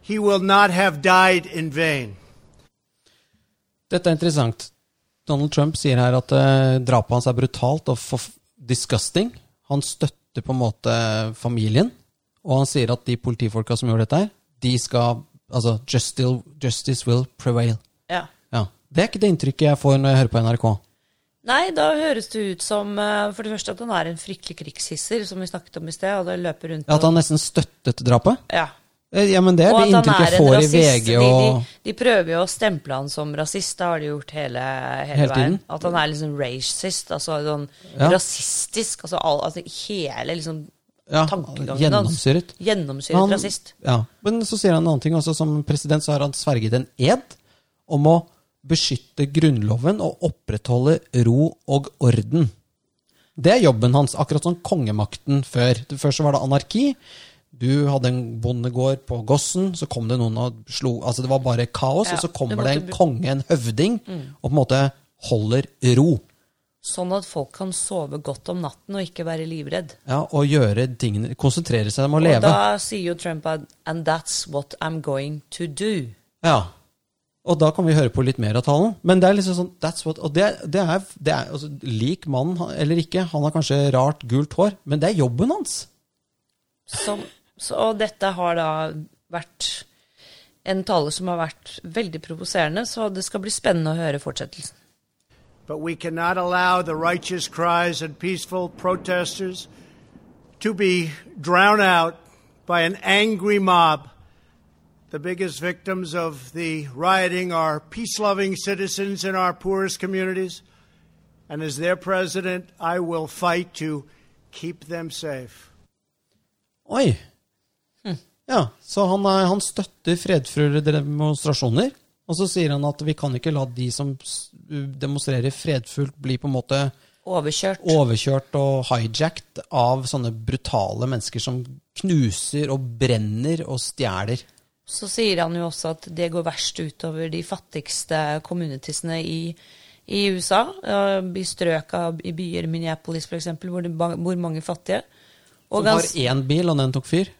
He will not have died in vain. Dette er interessant. Donald Trump sier her at uh, drapet hans er brutalt og disgusting. Han støtter på en måte familien, og han sier at de politifolka som gjør dette, her, de skal Altså, justice will prevail. Det er ikke det inntrykket jeg får når jeg hører på NRK. Nei, da høres det ut som eh, for det første at han er en fryktelig krigshisser, som vi snakket om i sted. og det løper rundt... Ja, At han nesten støttet drapet? Ja. Eh, ja, men Det er det inntrykket jeg får i VG. og... De, de, de, prøver jo å stemple han som rasist, det har de gjort hele, hele, hele veien. At han er liksom racist, altså sånn ja. rasistisk. Altså, all, altså hele liksom ja, gjennomsyret. Gjennomsyret han, rasist. Ja, Men så sier han en annen ting også. Som president så har han sverget en ed om å beskytte Grunnloven og opprettholde ro og orden. Det er jobben hans, akkurat som kongemakten før. Før så var det anarki. Du hadde en bondegård på Gossen, så kom det noen og slo Altså det var bare kaos, ja, og så kommer det en konge, en høvding, mm. og på en måte holder ro. Sånn at folk kan sove godt om natten og ikke være livredd. Ja, Og gjøre tingene, konsentrere seg om å leve. Og da sier jo Trump at And that's what I'm going to do. Ja. Og da kan vi høre på litt mer av talen. Men det er liksom sånn that's what, Og det, det er, det er altså, Lik mannen eller ikke, han har kanskje rart gult hår, men det er jobben hans. Så, så, og dette har da vært en tale som har vært veldig provoserende, så det skal bli spennende å høre fortsettelsen. But we cannot allow the righteous cries and peaceful protesters to be drowned out by an angry mob. The biggest victims of the rioting are peace loving citizens in our poorest communities. And as their president, I will fight to keep them safe. Oi, Ja, Så han, han støtter fredfulle demonstrasjoner. Og så sier han at vi kan ikke la de som demonstrerer fredfullt, bli på en måte overkjørt, overkjørt og hijacked av sånne brutale mennesker som knuser og brenner og stjeler. Så sier han jo også at det går verst utover de fattigste communitiesene i, i USA. I strøk av i byer, Minneapolis f.eks., hvor det bor mange fattige. Og som har én bil, og den tok fyr?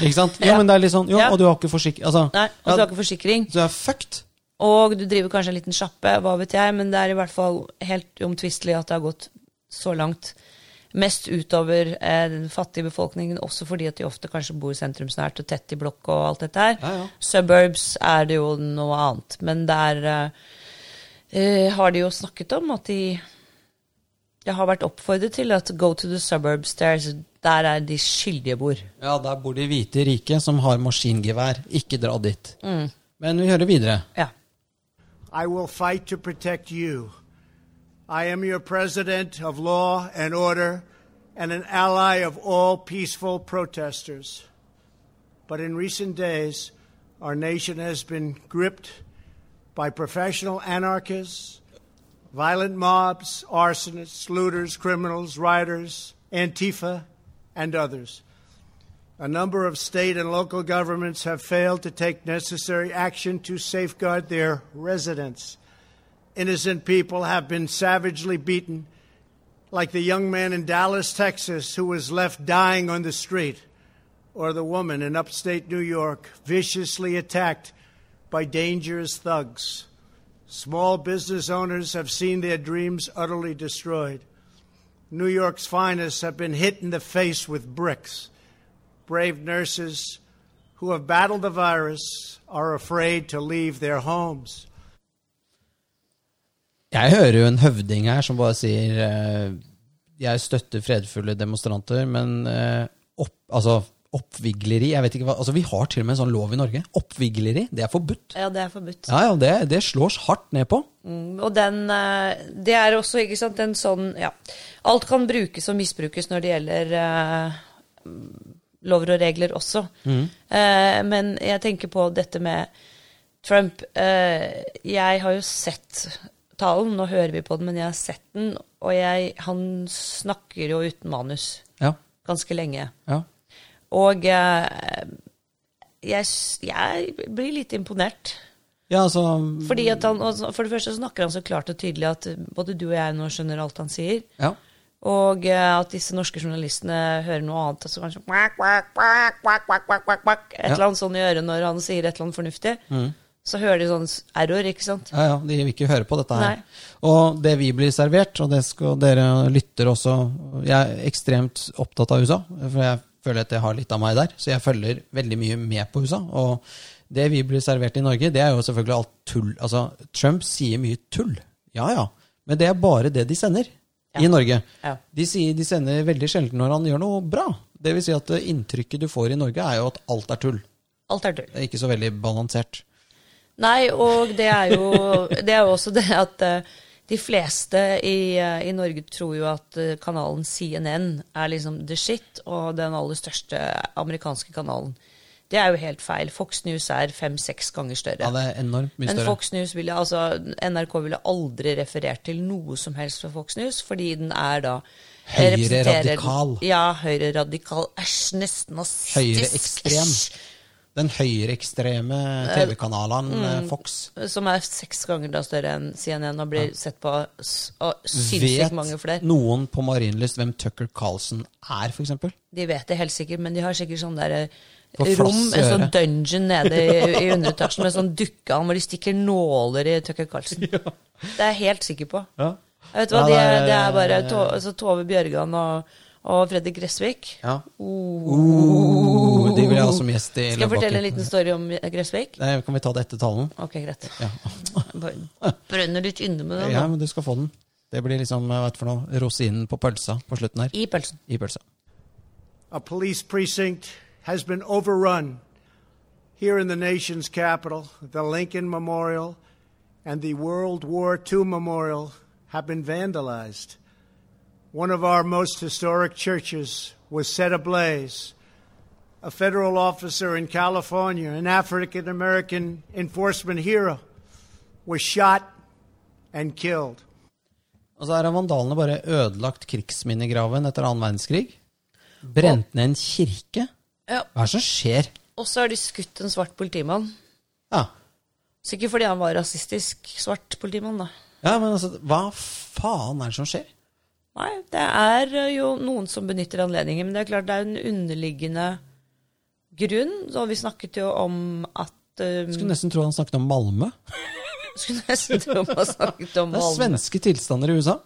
Ikke sant? [laughs] Ja, men det er litt sånn, jo, og du har ikke forsikring altså, Nei, og du har ikke forsikring. Så du er fucked. Og du driver kanskje en liten sjappe, hva vet jeg, men det er i hvert fall helt uomtvistelig at det har gått så langt. Mest utover eh, den fattige befolkningen, også fordi at de ofte kanskje bor sentrumsnært og tett i blokk og alt dette her. Ja, ja. Suburbs er det jo noe annet. Men der eh, eh har de jo snakket om at de jeg har vært oppfordret til at go to the suburbs. Der, der er de skyldige bor. Ja, der bor de hvite rike som har maskingevær. Ikke dra dit. Mm. Men vi hører videre. Ja. I will fight to protect you. I am your president of law and order and an ally of all peaceful protesters. But in recent days, our nation has been gripped by professional anarchists violent mobs, arsonists, looters, criminals, rioters, Antifa, and others. A number of state and local governments have failed to take necessary action to safeguard their residents. Innocent people have been savagely beaten, like the young man in Dallas, Texas, who was left dying on the street, or the woman in upstate New York viciously attacked by dangerous thugs. Small business owners have seen their dreams utterly destroyed. New York's finest have been hit in the face with bricks. Brave nurses who have battled the virus are afraid to leave their homes. Jeg hører jo en høvding her som bare sier uh, jeg støtter fredfulle demonstranter, men uh, opp, altså, Oppvigleri jeg vet ikke hva, altså Vi har til og med en sånn lov i Norge. Oppvigleri, det er forbudt. Ja, det er forbudt. Ja, ja, Det, det slås hardt ned på. Mm, og den eh, Det er også, ikke sant, en sånn Ja. Alt kan brukes og misbrukes når det gjelder uh, lover og regler også. Eh, men jeg tenker på dette med Trump. Eh, jeg har jo sett talen. Nå hører vi på den, men jeg har sett den. Og jeg, han snakker jo uten manus ja. ganske lenge. Ja. Og eh, jeg, jeg, blir litt imponert. Ja, altså, Fordi at han, For det første snakker han så klart og tydelig at både du og jeg nå skjønner alt han sier. Ja. Og eh, at disse norske journalistene hører noe annet. Altså kanskje Et eller annet sånt i øret når han sier et eller annet fornuftig. Mm. Så hører de sånn error, ikke sant? Ja, ja, de vil ikke høre på dette her. Nei. Og det vi blir servert, og det skal dere lytter også Jeg er ekstremt opptatt av USA, for jeg føler at jeg har litt av meg der. Så jeg følger veldig mye med på USA. Og det vi blir servert i Norge, det er jo selvfølgelig alt tull. Altså, Trump sier mye tull. Ja ja. Men det er bare det de sender i Norge. Ja. De, sier, de sender veldig sjelden når han gjør noe bra. Det vil si at inntrykket du får i Norge, er jo at alt er tull. Alt er tull. Det er ikke så veldig balansert. Nei, og det er jo, det er jo også det at eh, de fleste i, eh, i Norge tror jo at eh, kanalen CNN er liksom the shit, og den aller største amerikanske kanalen. Det er jo helt feil. Fox News er fem-seks ganger større. Ja, det er enormt mye større. Men. Fox News ville, altså, NRK ville aldri referert til noe som helst fra Fox News, fordi den er da Høyre radikal. Ja, høyre radikal. Æsj, nesten nazistisk. Høyreekstrem. æsj. Den høyreekstreme TV-kanalen mm, Fox. Som er seks ganger da større enn CNN og blir sett på av sinnssykt mange flere. Vet noen på Marienlyst hvem Tucker Carlson er, f.eks.? De vet det helt sikkert, men de har sikkert sånn der eh, rom, en sånn dungeon nede i, i underetasjen med sånn dukkehavn hvor de stikker nåler i Tucker Carlsen. [laughs] Det er jeg helt sikker på. Ja. Vet hva, Ja, det, er, det er bare to, altså, Tove Bjørgan og, og Fredrik Gressvik. ja. Uh, de vil jeg ha som gjest i Skal jeg fortelle en liten story om Gressvik? Nei, Kan vi ta det etter talen? Ok, greit. Ja. [laughs] Bare Brenner litt inne med den. ja, men du skal få den. Det blir liksom hva for noe, rosinen på pølsa på slutten her. I pølsen. I pølsa. A police precinct has been overrun here in the nation's capital. The Lincoln Memorial and the World War II Memorial have been vandalized. One of our most historic churches was set ablaze. A federal officer in California, an African American enforcement hero, was shot and killed. Og så er vandalene bare ødelagt krigsminnegraven etter annen verdenskrig. Brent ned en kirke. Ja. Hva er det som skjer? Og så har de skutt en svart politimann. Ja, Sikkert fordi han var rasistisk svart politimann, da. ja men altså, hva faen er det som skjer? Nei, det er eh, jo noen som benytter anledningen, men det er klart det er en underliggende grunn. Og vi snakket jo om at um, Skulle nesten tro han snakket om Malmö. [laughs] Skulle nesten tro han snakket om Det er svenske tilstander i USA.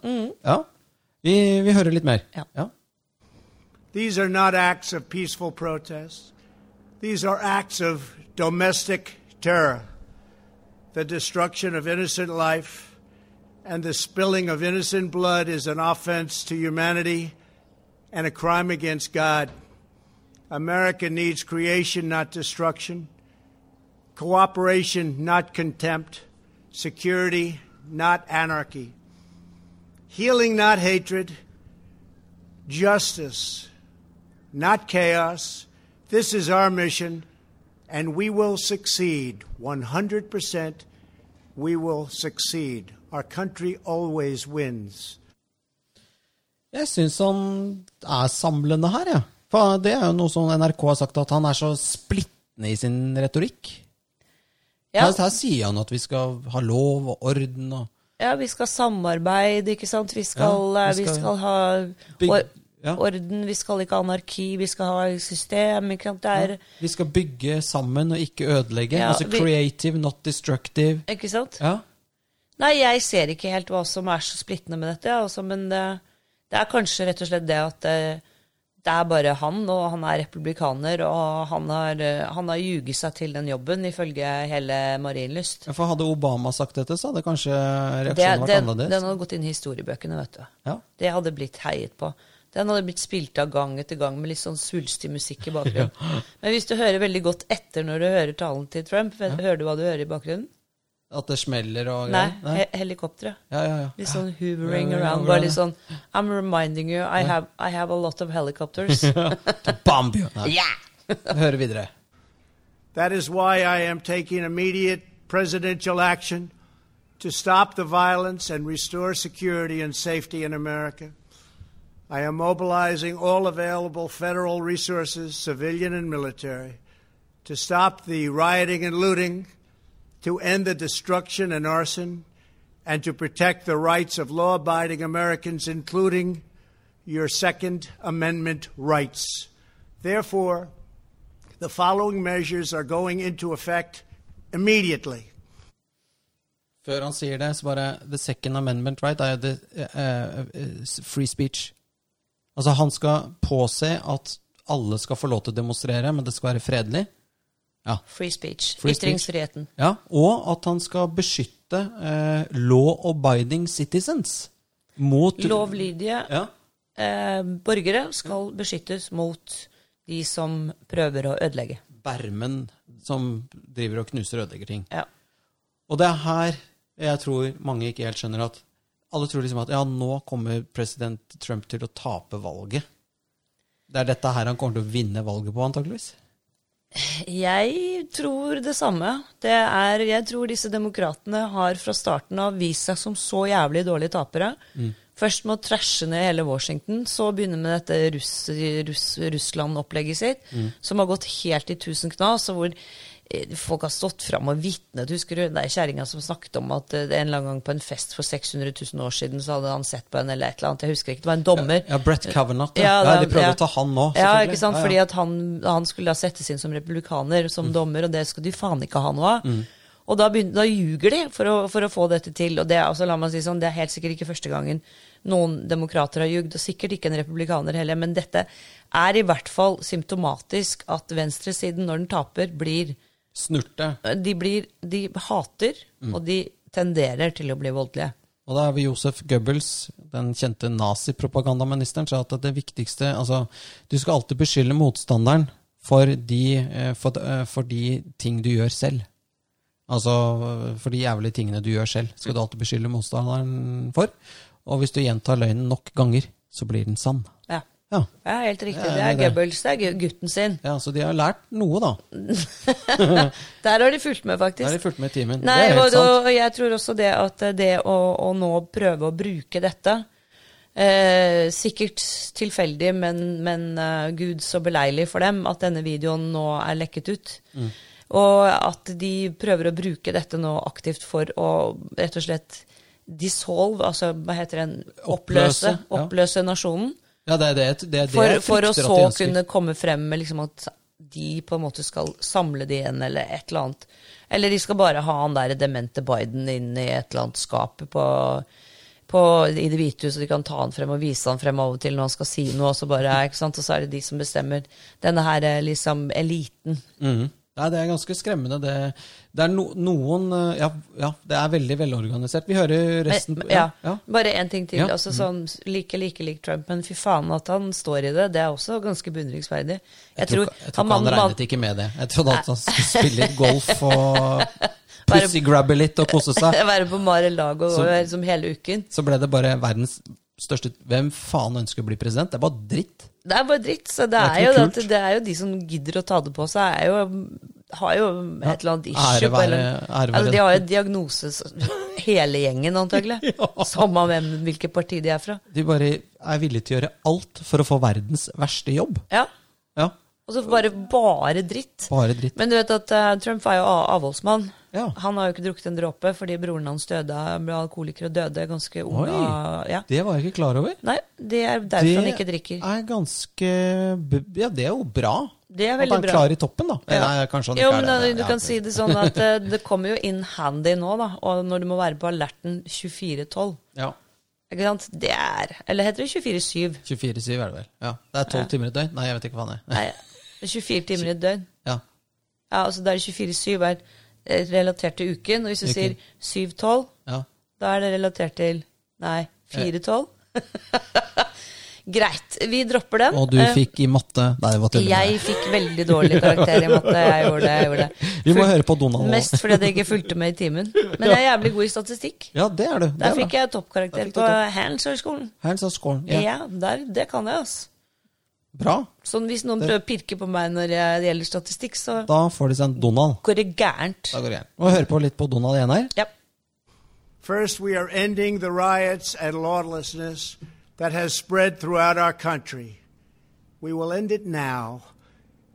Ja. Vi, vi hører litt mer. Ja. Ja. These are not acts of peaceful protest. These are acts of domestic terror. The destruction of innocent life and the spilling of innocent blood is an offense to humanity and a crime against God. America needs creation, not destruction, cooperation, not contempt, security, not anarchy, healing, not hatred, justice, not chaos. This is our mission, and we will succeed 100%. We will succeed. Our country always wins. Jeg syns han er samlende her, jeg. For det er jo noe som NRK har sagt, at han er så splittende i sin retorikk. Ja, Her, her sier han at vi skal ha lov og orden og ja, vi skal samarbeide, ikke sant. Vi skal, Ja, vi skal, vi skal ha bygge- or ja. orden, vi skal ikke ha anarki, vi skal ha system. Ikke sant? Er, Vi skal bygge sammen og ikke ødelegge. Altså vi- creative, not destructive. ikke sant? Ja. Nei, jeg ser ikke helt hva som er så splittende med dette, altså, men det, det er kanskje rett og slett det at det, er bare han, og han er republikaner, og han har, eh, han har ljuget seg til den jobben, ifølge hele Marienlyst. Ja, For hadde Obama sagt dette, så hadde kanskje reaksjonen vært annerledes. den hadde gått inn i historiebøkene, vet du. Ja. Det hadde blitt heiet på. Den hadde blitt spilt av gang etter gang med litt sånn svulstig musikk i bakgrunnen. [laughs] Men hvis du hører veldig godt etter når du hører talen til Trump, hører du hva du hører i bakgrunnen? At det smeller og Nei, greier? he helikoptre. Ja, ja, ja. Litt sånn hovering Ja, ja, around. ja, Bare litt sånn I'm reminding you, I have, I have a lot of helicopters. [laughs] Bam! Nei. Ja! Høre videre. That is why I am taking immediate presidential action to stop the violence and restore security and safety in America. I am mobilizing all available federal resources, civilian and military, to stop the rioting and looting, to end the destruction and arson, and to protect the rights of law abiding Americans, including your Second Amendment rights. Therefore, the following measures are going into effect immediately. Før han sier det, så bare The second amendment right er jo eh, free speech. Altså, han skal påse at alle skal få lov til å demonstrere, men det skal være fredelig. Ja. Free speech. Free speech. Ja. Og at han skal beskytte eh, law abiding citizens mot Lovlydige Ja. eh, borgere skal beskyttes mot de som prøver å ødelegge. Bermen som driver og knuser og ødelegger ting. Ja. Og det er her jeg tror mange ikke helt skjønner at alle tror liksom at ja, nå kommer president Trump til å tape valget. Det er dette her han kommer til å vinne valget på, antakeligvis. Jeg tror det samme. Det er, jeg tror disse demokratene har fra starten av vist seg som så jævlig dårlige tapere. Først med å trashe ned hele Washington, så begynne med dette russ, russ, Russland-opplegget sitt, som har gått helt i tusen knas, og hvor folk har stått fram og vitnet. Husker du er kjerringa som snakket om at eh, en eller annen gang på en fest for 600 000 år siden, så hadde han sett på henne eller et eller annet. Jeg husker ikke, det var en dommer. Ja, Brett Kavanaugh. Ja, Ja, ja, de prøvde ja. å ta han nå. Ja, ikke sant? Ja, ja. Fordi at han, han skulle da settes inn som republikaner, Mm. som dommer, og det skal de faen ikke ha noe av. Og da, begynner, da ljuger de for å, for å få dette til. Og det, altså, la meg si sånn, det er helt sikkert ikke første gangen noen demokrater har ljugd, og sikkert ikke en republikaner heller, men dette er i hvert fall symptomatisk at venstresiden, når den taper, blir Snurte. De, blir, de hater, Mm. og de tenderer til å bli voldelige. Og da har vi Josef Goebbels, den kjente nazipropagandaministeren, sa at det viktigste Altså, du skal alltid beskylde motstanderen for de, eh, for, eh, for de ting du gjør selv. Altså for de jævlige tingene du gjør selv, skal du alltid beskylde motstanderen for. Og hvis du gjentar løgnen nok ganger, så blir den sann. Ja. Ja, helt riktig. Det er det er. Goebbels, det er gutten sin. ja Så de har lært noe, da. [laughs] Der har de fulgt med, faktisk. Der har de fulgt med i timen. Nei, det er og, sant. og jeg tror også det at det å, å nå prøve å bruke dette eh, Sikkert tilfeldig, men, men uh, gud så beleilig for dem at denne videoen nå er lekket ut. Mm. Og at de prøver å bruke dette nå aktivt for å rett og slett dissolve, altså hva heter det, oppløse, Oppløse, ja. oppløse nasjonen. Ja, det det, det, For, for å så kunne komme frem med liksom at de på en måte skal samle det igjen, eller et eller annet. Eller de skal bare ha han der demente Biden inn i et eller annet skap på, på, i Det hvite hus, så de kan ta han frem og vise han frem av og til når han skal si noe, og så, bare, og så er det de som bestemmer. Denne her eh, liksom eliten. Mhm. Nei, det er ganske skremmende. Det, det er no, noen eh, ja, ja, det er veldig velorganisert. Vi hører resten Men, ja, ja. Bare én ting til. Altså sånn, Like, like, like Trump, men fy faen at han står i det. Det er også ganske beundringsverdig. Jeg, tror, tror, jeg tror han, han man- regnet ikke med det. Jeg trodde at han skulle spille litt golf [laughs] og pussygrabbe litt og kose seg. [laughs] Være på Mar-a-Lago liksom hele uken. Så ble det bare verdens største Hvem faen ønsker å bli president? Det er bare dritt. Det er bare dritt. Så det, Det er er, jo det, det er jo de som gidder å ta det på seg, er jo, har jo et eller annet issue. Ære være- eller- ære være- altså, de har jo diagnose, hele gjengen antagelig. Samme [laughs] hvem, hvilket parti de er fra. De bare er villige til å gjøre alt for å få verdens verste jobb. Ja, Ja, Og så bare bare dritt. bare dritt. Men du vet at uh, Trump er jo avholdsmann. Ja. Han har jo ikke drukket en dråpe fordi broren hans døde, ble alkoholiker og døde ganske ung. Oi. Ja. Det var jeg ikke klar over. Nei, det er derfor han ikke drikker. er ganske Ja, det er jo bra. Det er veldig bra. At han bra. klarer i toppen, da. Ja. Nei, kanskje han Jo, ikke men er det. du kan si det sånn at eh, det kommer jo inn handy nå, da. Og når du må være på alerten 24-12. Ja. Ikke sant? Det er Eller heter det 24-7? 24-7 er det vel. Ja. Det er 12 Ja. timer i døgn. Nei, jeg vet ikke hva det er. Nei, det er 24 timer i døgn. [laughs] Ja. Ja, altså det er 24-7 er relatert til uken. Og hvis du sier 7-12, ja. da er det relatert til Nei, 4-12. [laughs] Greit, vi dropper den. Og du Eh, fikk i matte Nei, det var tull. Jeg fikk veldig dårlig karakter i matte. Jeg gjorde det. jeg gjorde det. Vi må Fult, høre på Donald. Mest fordi jeg ikke fulgte med i timen. Men jeg er jævlig god i statistikk. Ja, det er du. Det Der er fikk jeg toppkarakter på. Handelshøyskolen. Hands on scoren. Ja, der, det kan jeg, altså. Bra. Sånn hvis noen prøver å pirke på meg når jeg- det gjelder statistikk, så Da får de sendt Donald. går det gærent. Da går det gærent. Og høre på litt på Donald igjen her. Ja. First, we are ending the riots and lawlessness that has spread throughout our country. We will end it now.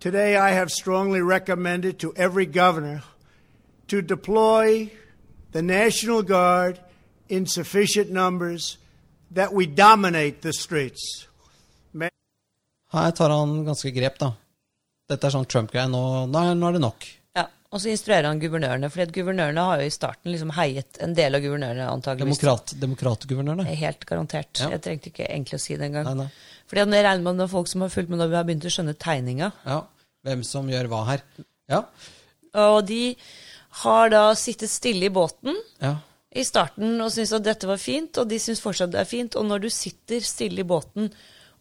Today, I have strongly recommended to every governor to deploy the National Guard in sufficient numbers that we dominate the streets. Her tar han ganske grep, da. Dette er sånn Trump-greie. Nå, nå, nå er det nok. ja. Og så instruerer han guvernørene, for guvernørene har jo i starten liksom heiet en del av guvernørene antageligvis. Demokrat, demokratguvernørene. Helt garantert. Ja. Jeg trengte ikke egentlig å si det engang. Nei, nei. Fordi jeg regner med at folk som har fulgt med når vi har begynt å skjønne tegninga. Ja. Hvem som gjør hva her. Ja. Og de har da sittet stille i båten ja. i starten og syntes at dette var fint, og de syns fortsatt det er fint. Og når du sitter stille i båten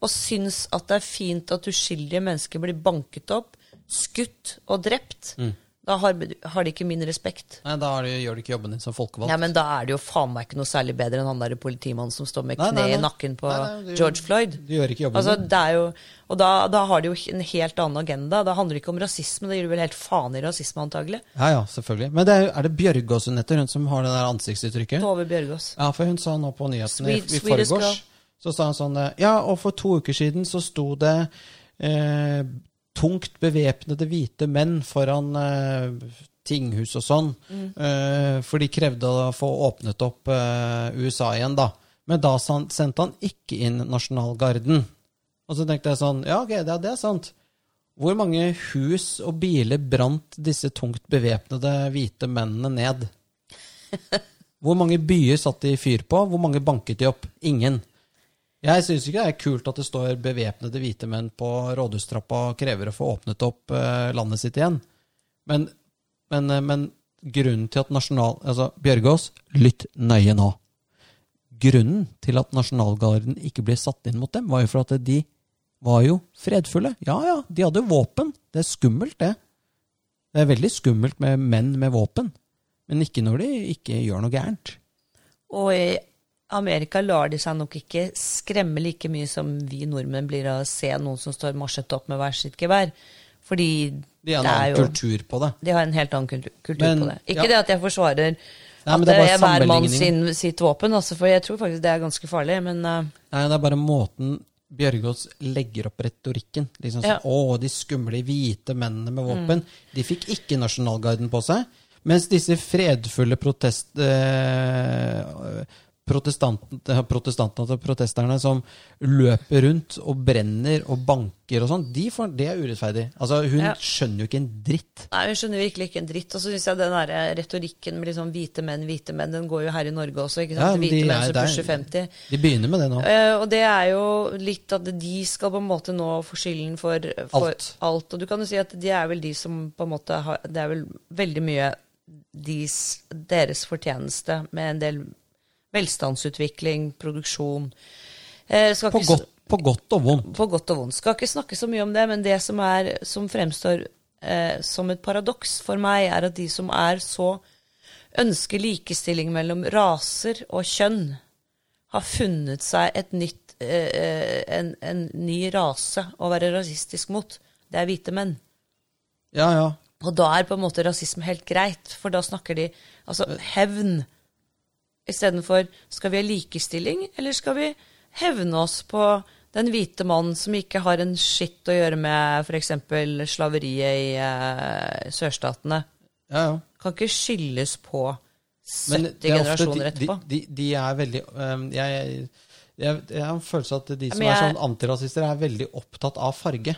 og syns at det er fint at uskyldige mennesker blir banket opp, skutt og drept, da har, har de ikke min respekt. Nei, da det, gjør de ikke jobben din som folkevalgt. Ja, men da er det jo faen meg ikke noe særlig bedre enn han der politimannen som står med Nei, kne nei, nei. i nakken på Nei, nei, du- George Floyd. du gjør ikke jobben altså, det er jo, Og da, da har de jo en helt annen agenda. Da handler det ikke om rasisme, det gir vel helt faen i rasisme, antagelig. Ja, ja, selvfølgelig. Men det er, er det Bjørgaas hun heter, hun som har det der ansiktsuttrykket? Tove Bjørgaas. Ja, for hun sa nå på nyhetene i, Sweet- i sweetest forgårs Så sa han sånn eh, Ja, og for to uker siden så sto det eh, tungt bevæpnede hvite menn foran eh, tinghus og sånn. Eh, for de krevde å få åpnet opp eh, USA igjen, da. Men da sendte han ikke inn Nasjonalgarden. Og så tenkte jeg sånn Ja, ok, det, det er sant. Hvor mange hus og biler brant disse tungt bevæpnede hvite mennene ned? [laughs] Hvor mange byer satt de fyr på? Hvor mange banket de opp? Ingen. Jeg syns ikke det er kult at det står bevæpnede hvite menn på rådhustrappa og krever å få åpnet opp eh, landet sitt igjen. Men, men, eh, men grunnen til at nasjonal... Altså, Bjørgaas, lytt nøye nå. Grunnen til at Nasjonalgarden ikke ble satt inn mot dem, var jo for at de var jo fredfulle. Ja ja, de hadde våpen. Det er skummelt, det. Det er veldig skummelt med menn med våpen. Men ikke når de ikke gjør noe gærent. Og Amerika lar de seg nok ikke skremme like mye som vi nordmenn blir av å se noen som står marsjet opp med hver sitt gevær. Fordi De har en annen jo kultur på det. De har en helt annen kultur, kultur Men, på det. Ikke ja. det at jeg forsvarer Nei, at det er er hver mann sin, sitt våpen, altså, for jeg tror faktisk det er ganske farlig. Men uh, Nei, det er bare måten Bjørgaas legger opp retorikken. Liksom sånn, Ja. Å, de skumle hvite mennene med våpen. De fikk ikke Nasjonalgarden på seg. Mens disse fredfulle protest... Eh, protestantene, protestantene, altså protesterne som løper rundt og brenner og banker og sånn, de det er urettferdig. Altså, hun Ja. skjønner jo ikke en dritt. nei, hun skjønner virkelig ikke en dritt. Og så syns jeg den der retorikken med liksom hvite menn, hvite menn, den går jo her i Norge også. ikke sant? Ja, hvite de menn som pusher 50. De begynner med det nå. Uh, og det er jo litt at de skal på en måte nå få skylden for, for Alt. alt. Og du kan jo si at de er vel de som på en måte har Det er vel veldig mye deres fortjeneste med en del velstandsutvikling, produksjon. Eh, På ikke godt, på godt og vondt. på godt og vondt. Skal ikke snakke så mye om det, men det som, er, som fremstår eh, som et paradoks for meg, er at de som er så ønsker likestilling mellom raser og kjønn, har funnet seg et nytt, eh, en, en ny rase å være rasistisk mot. Det er hvite menn. Ja, ja. Og da er på en måte rasisme helt greit, for da snakker de altså hevn. Istedenfor skal vi ha likestilling, eller skal vi hevne oss på den hvite mann som ikke har en skitt å gjøre med f.eks. slaveriet i eh, sørstatene? ja, ja. Kan ikke skyldes på 70 Men det er ofte generasjoner de, etterpå. De, de, de er veldig um, jeg, jeg, jeg har en følelse at de som jeg, er sånn antirasister, er veldig opptatt av farge.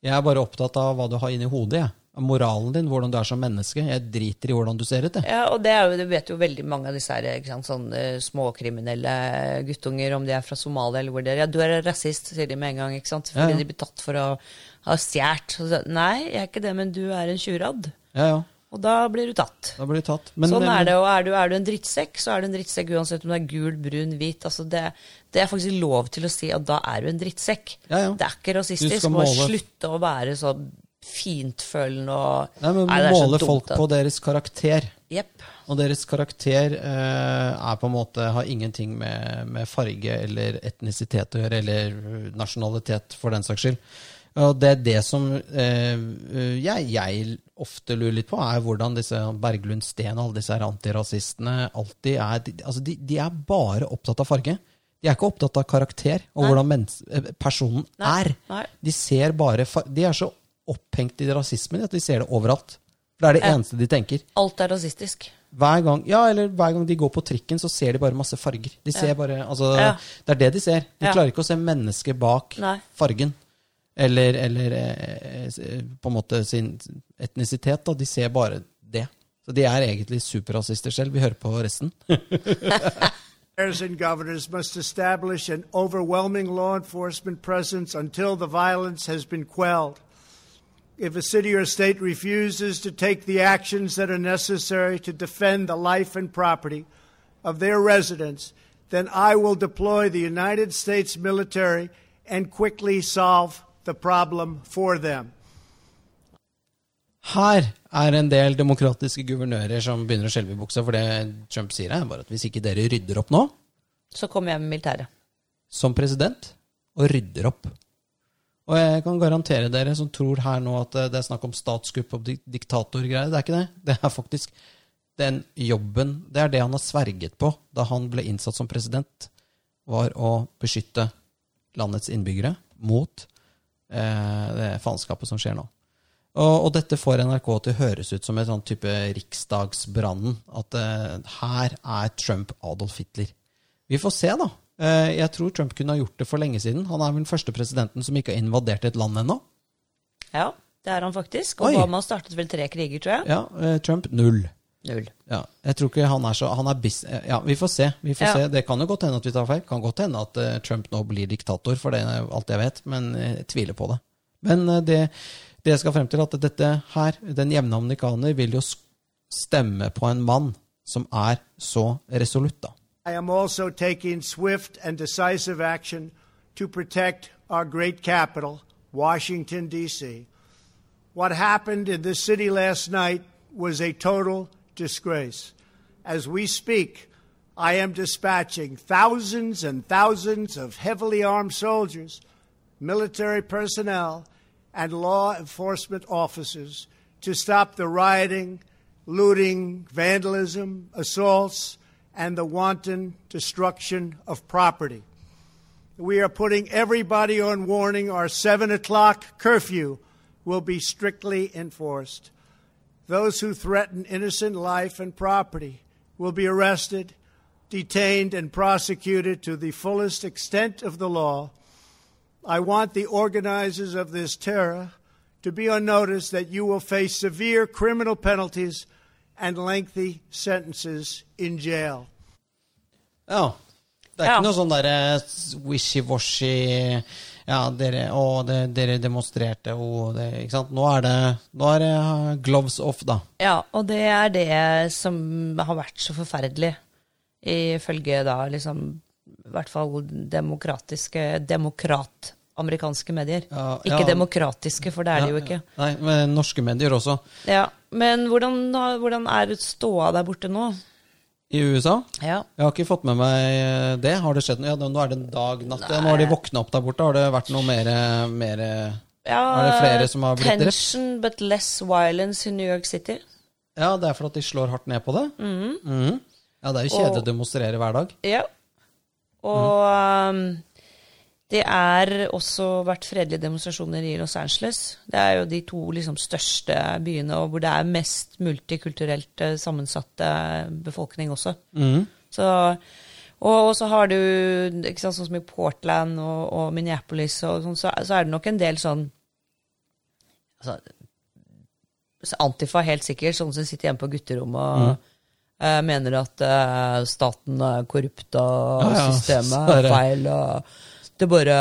Jeg er bare opptatt av hva du har inni hodet. jeg. Moralen din, hvordan du er som menneske. Jeg driter i hvordan du ser ut. Det. Ja, og det, jo, det vet jo veldig mange av disse her, sant, sånn, eh, småkriminelle guttunger, om de er fra Somalia eller hvor det er. Ja, du er rasist, sier de med en gang, ikke sant? Fordi Ja, ja. de blir tatt for å ha stjålet. Nei, jeg er ikke det, men du er en tjuradd. Ja, ja. Og da blir du tatt. Da blir du tatt. Men, sånn men- er det, og er du, er du en drittsekk, så er du en drittsekk uansett om du er gul, brun, hvit. Altså det, det er faktisk lov til å si at da er du en drittsekk. Ja, ja. Det er ikke Du rasistisk. Må slutte å være så fintfølende og Nei, men Nei, måle folk på deres karakter. Yep. Og deres karakter eh, er på en måte, har ingenting med, med farge eller etnisitet å gjøre, eller nasjonalitet, for den saks skyld. Og det er det som eh, jeg, jeg ofte lurer litt på, er hvordan disse Berglund Steen og alle disse antirasistene alltid er de, altså de, de er bare opptatt av farge. De er ikke opptatt av karakter og Nei. hvordan eh, personen Nei. er. De ser bare De er så opphengt i rasismen at de ser det overalt. For det er det Ja. eneste de tenker. Alt er rasistisk. Hver gang, ja, eller hver gang de går på trikken, så ser de bare masse farger. De ser Ja. bare, altså, Ja. Det er det de ser. De Ja. klarer ikke å se mennesket bak Nei. fargen. Eller, eller eh, eh, på en måte sin etnisitet. Da. De ser bare det. Så de er egentlig superrasister selv. Vi hører på resten. [laughs] And governors must establish an overwhelming law enforcement presence until the violence has been quelled. If a city or state refuses to take the actions that are necessary to defend the life and property of their residents, then I will deploy the United States military and quickly solve the problem for them. Her er en del demokratiske guvernører som begynner å skjelve i buksa, for det Trump sier, er bare at hvis ikke dere rydder opp nå, Så kommer jeg med militæret. som president og rydder opp. Og jeg kan garantere dere som tror her nå at eh, det er snakk om statskupp og diktatorgreier. Det er ikke det. [laughs] Det er faktisk den jobben Det er det han har sverget på da han ble innsatt som president, var å beskytte landets innbyggere mot eh, det faenskapet som skjer nå. Og, og dette får NRK til å høres ut som et sånn type riksdagsbrannen. At eh, her er Trump Adolf Hitler. Vi får se, da. Eh, jeg tror Trump kunne ha gjort det for lenge siden. Han er vel den første presidenten som ikke har invadert et land ennå. Ja, det er han faktisk. Oi. Obama startet vel tre kriger, tror jeg. Ja, eh, Trump null. Null. Ja, jeg tror ikke han er så han er bis, Ja, vi får se. Vi får Ja. se. Det kan jo godt hende at vi tar feil. Kan godt hende at uh, Trump nå blir diktator, for det er alt jeg vet. Men jeg tviler på det. Men uh, det, det jeg skal frem til, at dette her, den jevne amerikaner, vil jo stemme på en mann som er så resolutt, da. I am also taking swift and decisive action to protect our great capital, Washington, D.C. What happened in this city last night was a total disgrace. As we speak, I am dispatching thousands and thousands of heavily armed soldiers, military personnel, and law enforcement officers to stop the rioting, looting, vandalism, assaults, and the wanton destruction of property. We are putting everybody on warning. Our 7 o'clock curfew will be strictly enforced. Those who threaten innocent life and property will be arrested, detained, and prosecuted to the fullest extent of the law. I want the organizers of this terror to be on notice that you will face severe criminal penalties and lengthy sentences in jail. Ja. Det er Ja. ikke noe sånn derre wishy-washy Ja, dere, å, det, dere demonstrerte, å, det, ikke sant. Nå er det, nå er det gloves off, da. Ja, og det er det som har vært så forferdelig, ifølge da liksom I hvert fall demokratiske Demokrat-amerikanske medier. Ja, ikke ja. demokratiske, for det er det jo ikke. Nei, men norske medier også. Ja, Men hvordan, hvordan er ståa der borte nå? I USA? Ja. Jeg har ikke fått med meg det. Har det skjedd noe? Ja, nå er det en dag, natt. Nei. nå har de våkna opp der borte. Har det vært noe mer, mer ja Er det flere som har blitt drept? Tension but less violence in New York City. Ja, det er fordi de slår hardt ned på det? Mhm. Ja, det er jo kjedelig å demonstrere hver dag. Ja. Og um, det er også vært fredelige demonstrasjoner i Los Angeles. Det er jo de to liksom, største byene og hvor det er mest multikulturelt eh, sammensatte befolkning også. Mm. Så, og, og så har du ikke sant, sånn som i Portland og, og Minneapolis, og sånn, så, så er det nok en del sånn altså, Antifa helt sikkert, sånne som sitter hjemme på gutterommet og eh, mener at uh, staten er korrupt og Ja, ja, systemet er feil. og det bare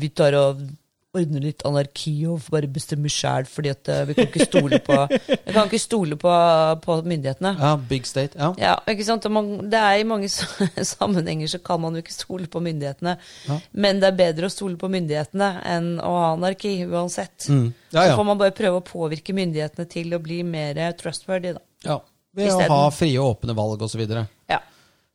Vi tar og ordner litt anarki og bare bestemmer sjæl, fordi at uh, vi kan ikke stole på, kan ikke stole på, på myndighetene. Ja, big state, ja. Ja, ikke sant? Man, det er I mange [laughs] sammenhenger så kan man jo ikke stole på myndighetene. Ja. Men det er bedre å stole på myndighetene enn å ha anarki, uansett. Mm. Ja. Så får man bare prøve å påvirke myndighetene til å bli mer trustworthy, da. ja. Ved å ha frie og åpne valg osv. Ja,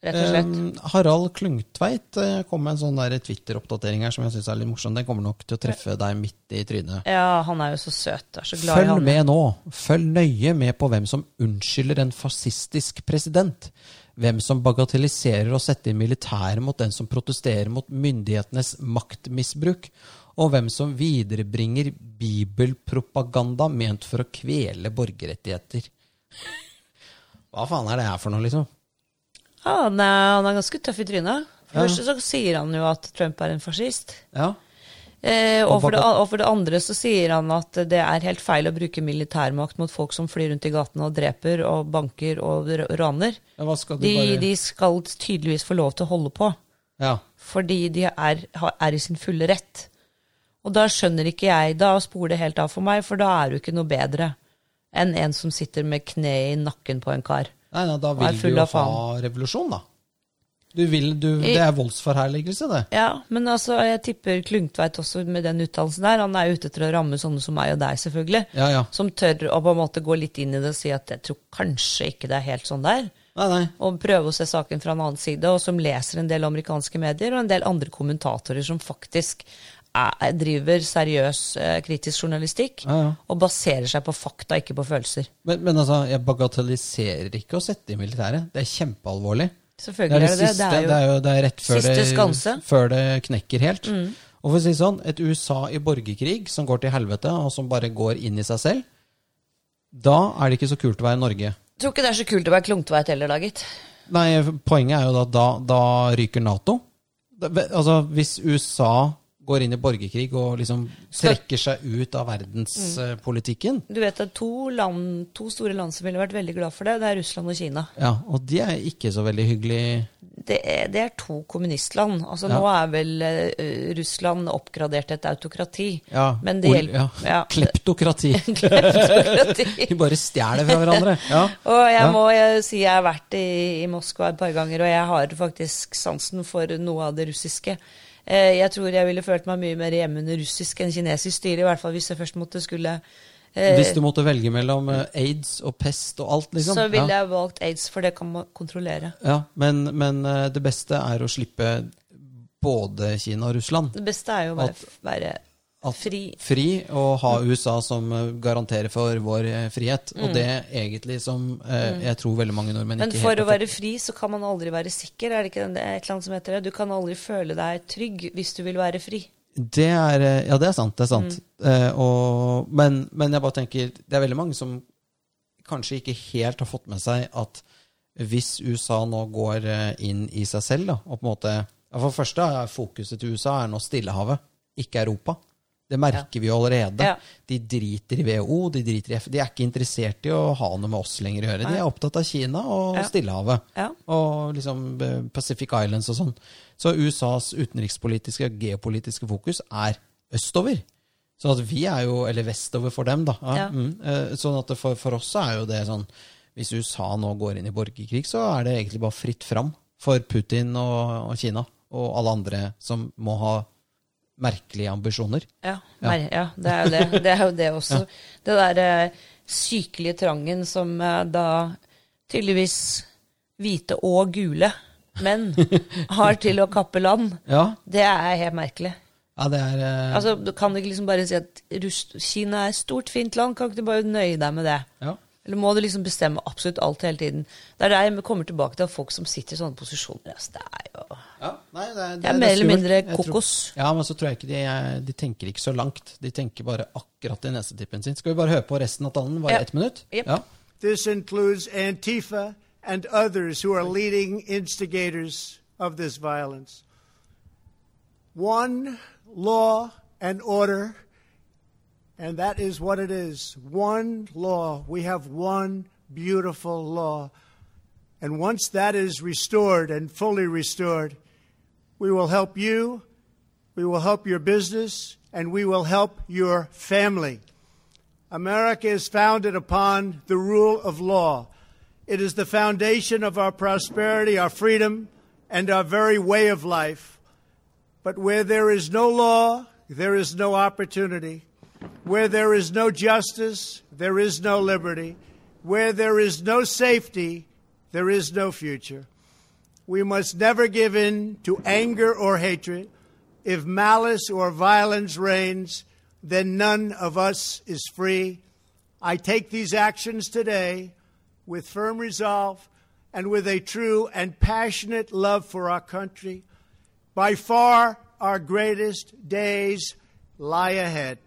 rett og slett. Eh, Harald Klungtveit eh, kom med en sånn Twitter-oppdatering her som jeg synes er litt morsom. Den kommer nok til å treffe deg midt i trynet. Ja, han er jo så søt. Jeg er så glad i Følg han. med nå. Følg nøye med på hvem som unnskylder en fascistisk president. Hvem som bagatelliserer og setter inn militæret mot den som protesterer mot myndighetenes maktmisbruk. Og hvem som viderebringer bibelpropaganda ment for å kvele borgerrettigheter. [laughs] Hva faen er det her for noe, liksom? Ja, han er, han er ganske tøff i trynet. For det første så sier han jo at Trump er en fascist. Ja. Eh, og, for det, og for det andre så sier han at det er helt feil å bruke militærmakt mot folk som flyr rundt i gatene og dreper og banker og raner. ja skal De, bare de skal tydeligvis få lov til å holde på, Ja. fordi de er, er i sin fulle rett. Og da skjønner ikke jeg, da spoler det helt av for meg, for da er du ikke noe bedre enn en som sitter med kneet i nakken på en kar. Nei, nei, da vil du jo ha revolusjon, da. Du vil, du, det er voldsforherligelse, det. Ja, men altså, jeg tipper Klungtveit også med den uttalelsen der. Han er ute etter å ramme sånne som meg og deg, selvfølgelig. Ja, ja. Som tør å på en måte gå litt inn i det og si at jeg tror kanskje ikke det er helt sånn der. Nei, nei. Og prøve å se saken fra en annen side, og som leser en del amerikanske medier og en del andre kommentatorer som faktisk er, driver seriøs eh, kritisk journalistikk Ja, ja. og baserer seg på fakta, ikke på følelser. Men, men altså, jeg bagatelliserer ikke å sette i militæret. Det er kjempealvorlig. Selvfølgelig det, er det det. siste, Det er jo, det er rett før det. Mm. før det knekker helt. Og for å si sånn, et USA i borgerkrig som går til helvete, og som bare går inn i seg selv, da er det ikke så kult å være i Norge. Jeg tror ikke det er så kult å være Klungtveit heller, da, gitt. Nei, poenget er jo da da, da ryker Nato. Altså, hvis USA går inn i borgerkrig og liksom trekker seg ut av verdenspolitikken Du vet er to, land, to store land som ville vært veldig glad for det. Det er Russland og Kina. Ja, og de er ikke så veldig hyggelig Det er, det er to kommunistland. Altså Ja. Nå er vel uh, Russland oppgradert til et autokrati. Ja, Men det hjelper- ja. ja. [laughs] Kleptokrati. [laughs] Kleptokrati. [laughs] De bare stjeler fra hverandre. Ja. Og jeg må jeg, si jeg har vært i, i Moskva et par ganger, og jeg har faktisk sansen for noe av det russiske. Eh, jeg tror jeg ville følt meg mye mer hjemme under russisk enn kinesisk styre, i hvert fall hvis jeg først måtte skulle eh, Hvis du måtte velge mellom eh, aids og pest og alt, liksom. Så ville jeg valgt aids, for det kan man kontrollere. ja, men, men det beste er å slippe både Kina og Russland. Det beste er jo å være, være fri. fri og ha USA som eh, garanterer for vår frihet. frihet. Og det egentlig som eh, jeg tror veldig mange nordmenn Mm. Men ikke for helt å være fri, så kan man aldri være sikker. Er det ikke det et eller annet som heter det? Du kan aldri føle deg trygg hvis du vil være fri. Det er, eh, ja, det er sant. Det er sant. Mm. Eh, og, men, men jeg bare tenker Det er veldig mange som kanskje ikke helt har fått med seg at hvis USA nå går eh, inn i seg selv, da, og på en måte ja, For det første er fokuset til USA er nå Stillehavet, ikke Europa. Det merker vi jo allerede. Ja. De driter i WHO, de driter i F. De er ikke interessert i å ha noe med oss lenger å gjøre. De er opptatt av Kina og Ja. Stillehavet. Ja. Og liksom eh, Pacific Islands og sånn. Så USAs utenrikspolitiske og geopolitiske fokus er østover. Så at vi er jo, eller vestover for dem, da. Ja, Ja. Mm, eh, sånn at for, for oss er jo det sånn Hvis USA nå går inn i borgerkrig, så er det egentlig bare fritt fram for Putin og, og Kina og alle andre som må ha merkelige ambisjoner. Ja, Ja. mer- ja det er jo det. Det er jo det også. Det der eh, sykelige trangen som eh, da tydeligvis hvite og gule menn [laughs] har til å kappe land, Ja, det er helt merkelig. ja det er eh, Altså, Du kan ikke liksom bare si at Kina er et stort, fint land. Kan ikke du bare nøye deg med det? ja. Eller må du liksom bestemme absolutt alt hele tiden? Det er der jeg kommer tilbake til at folk som sitter i sånne posisjoner. Altså, det er jo Ja, nei, det, er- Det er mer eller mindre kokos. tror- ja, men så tror jeg ikke de, de tenker ikke så langt. De tenker bare akkurat i nesetippen sin. Skal vi bare høre på resten av talen? Bare Ja. ett minutt? Yep. Ja. This includes Antifa and others who are leading instigators of this violence. One law and order, and that is what it is. One law. We have one beautiful law. And once that is restored and fully restored, we will help you, we will help your business, and we will help your family. America is founded upon the rule of law. It is the foundation of our prosperity, our freedom, and our very way of life. But where there is no law, there is no opportunity. Where there is no justice, there is no liberty. Where there is no safety, there is no future. We must never give in to anger or hatred. If malice or violence reigns, then none of us is free. I take these actions today with firm resolve and with a true and passionate love for our country. By far, our greatest days lie ahead.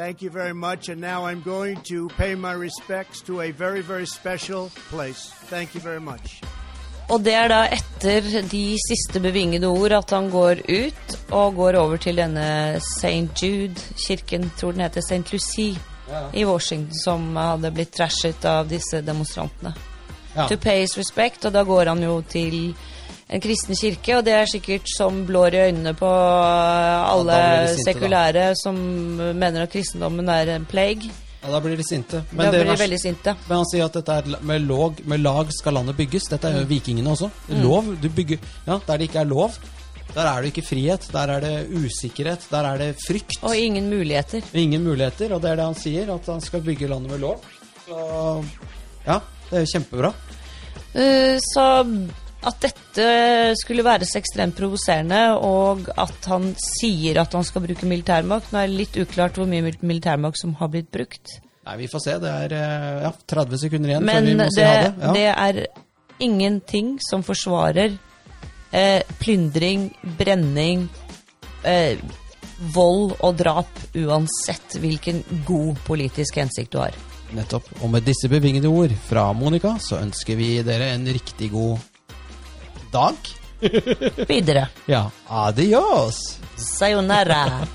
Thank you very much. And now I'm going to pay my respects to a very, very special place. Thank you very much. Og det er da etter de siste bevingede ord at han går ut og går over til denne St. Jude-kirken, tror den heter St. Lucie, ja. i Washington, som hadde blitt trashet av disse demonstrantene. Ja. To pay his respect, og da går han jo til en kristen kirke, og det er sikkert som blår i øynene på alle sinte, sekulære da. som mener at kristendommen er en plague. Ja, Da blir de sinte. Men, da blir de sinte. men han sier at dette er med, log, med lag skal landet bygges. Dette er jo mm. vikingene også. Mm. Lov. Du bygger Ja, der det ikke er lov, der er det ikke frihet. Der er det usikkerhet. Der er det frykt. Og ingen muligheter. Ingen muligheter, og det er det han sier. At han skal bygge landet med lov. Så ja, det er kjempebra. Uh, så at dette skulle være så ekstremt provoserende, og at han sier at han skal bruke militærmakt. Nå er det litt uklart hvor mye militærmakt som har blitt brukt. Nei, Vi får se. Det er eh, ja, 30 sekunder igjen Men før vi må det, si ha det. Ja. det er ingenting som forsvarer eh, plyndring, brenning, eh, vold og drap, uansett hvilken god politisk hensikt du har. Nettopp. Og med disse bevingede ord fra Monica, så ønsker vi dere en riktig god dag. Videre. Ja. Adios. Sayonara.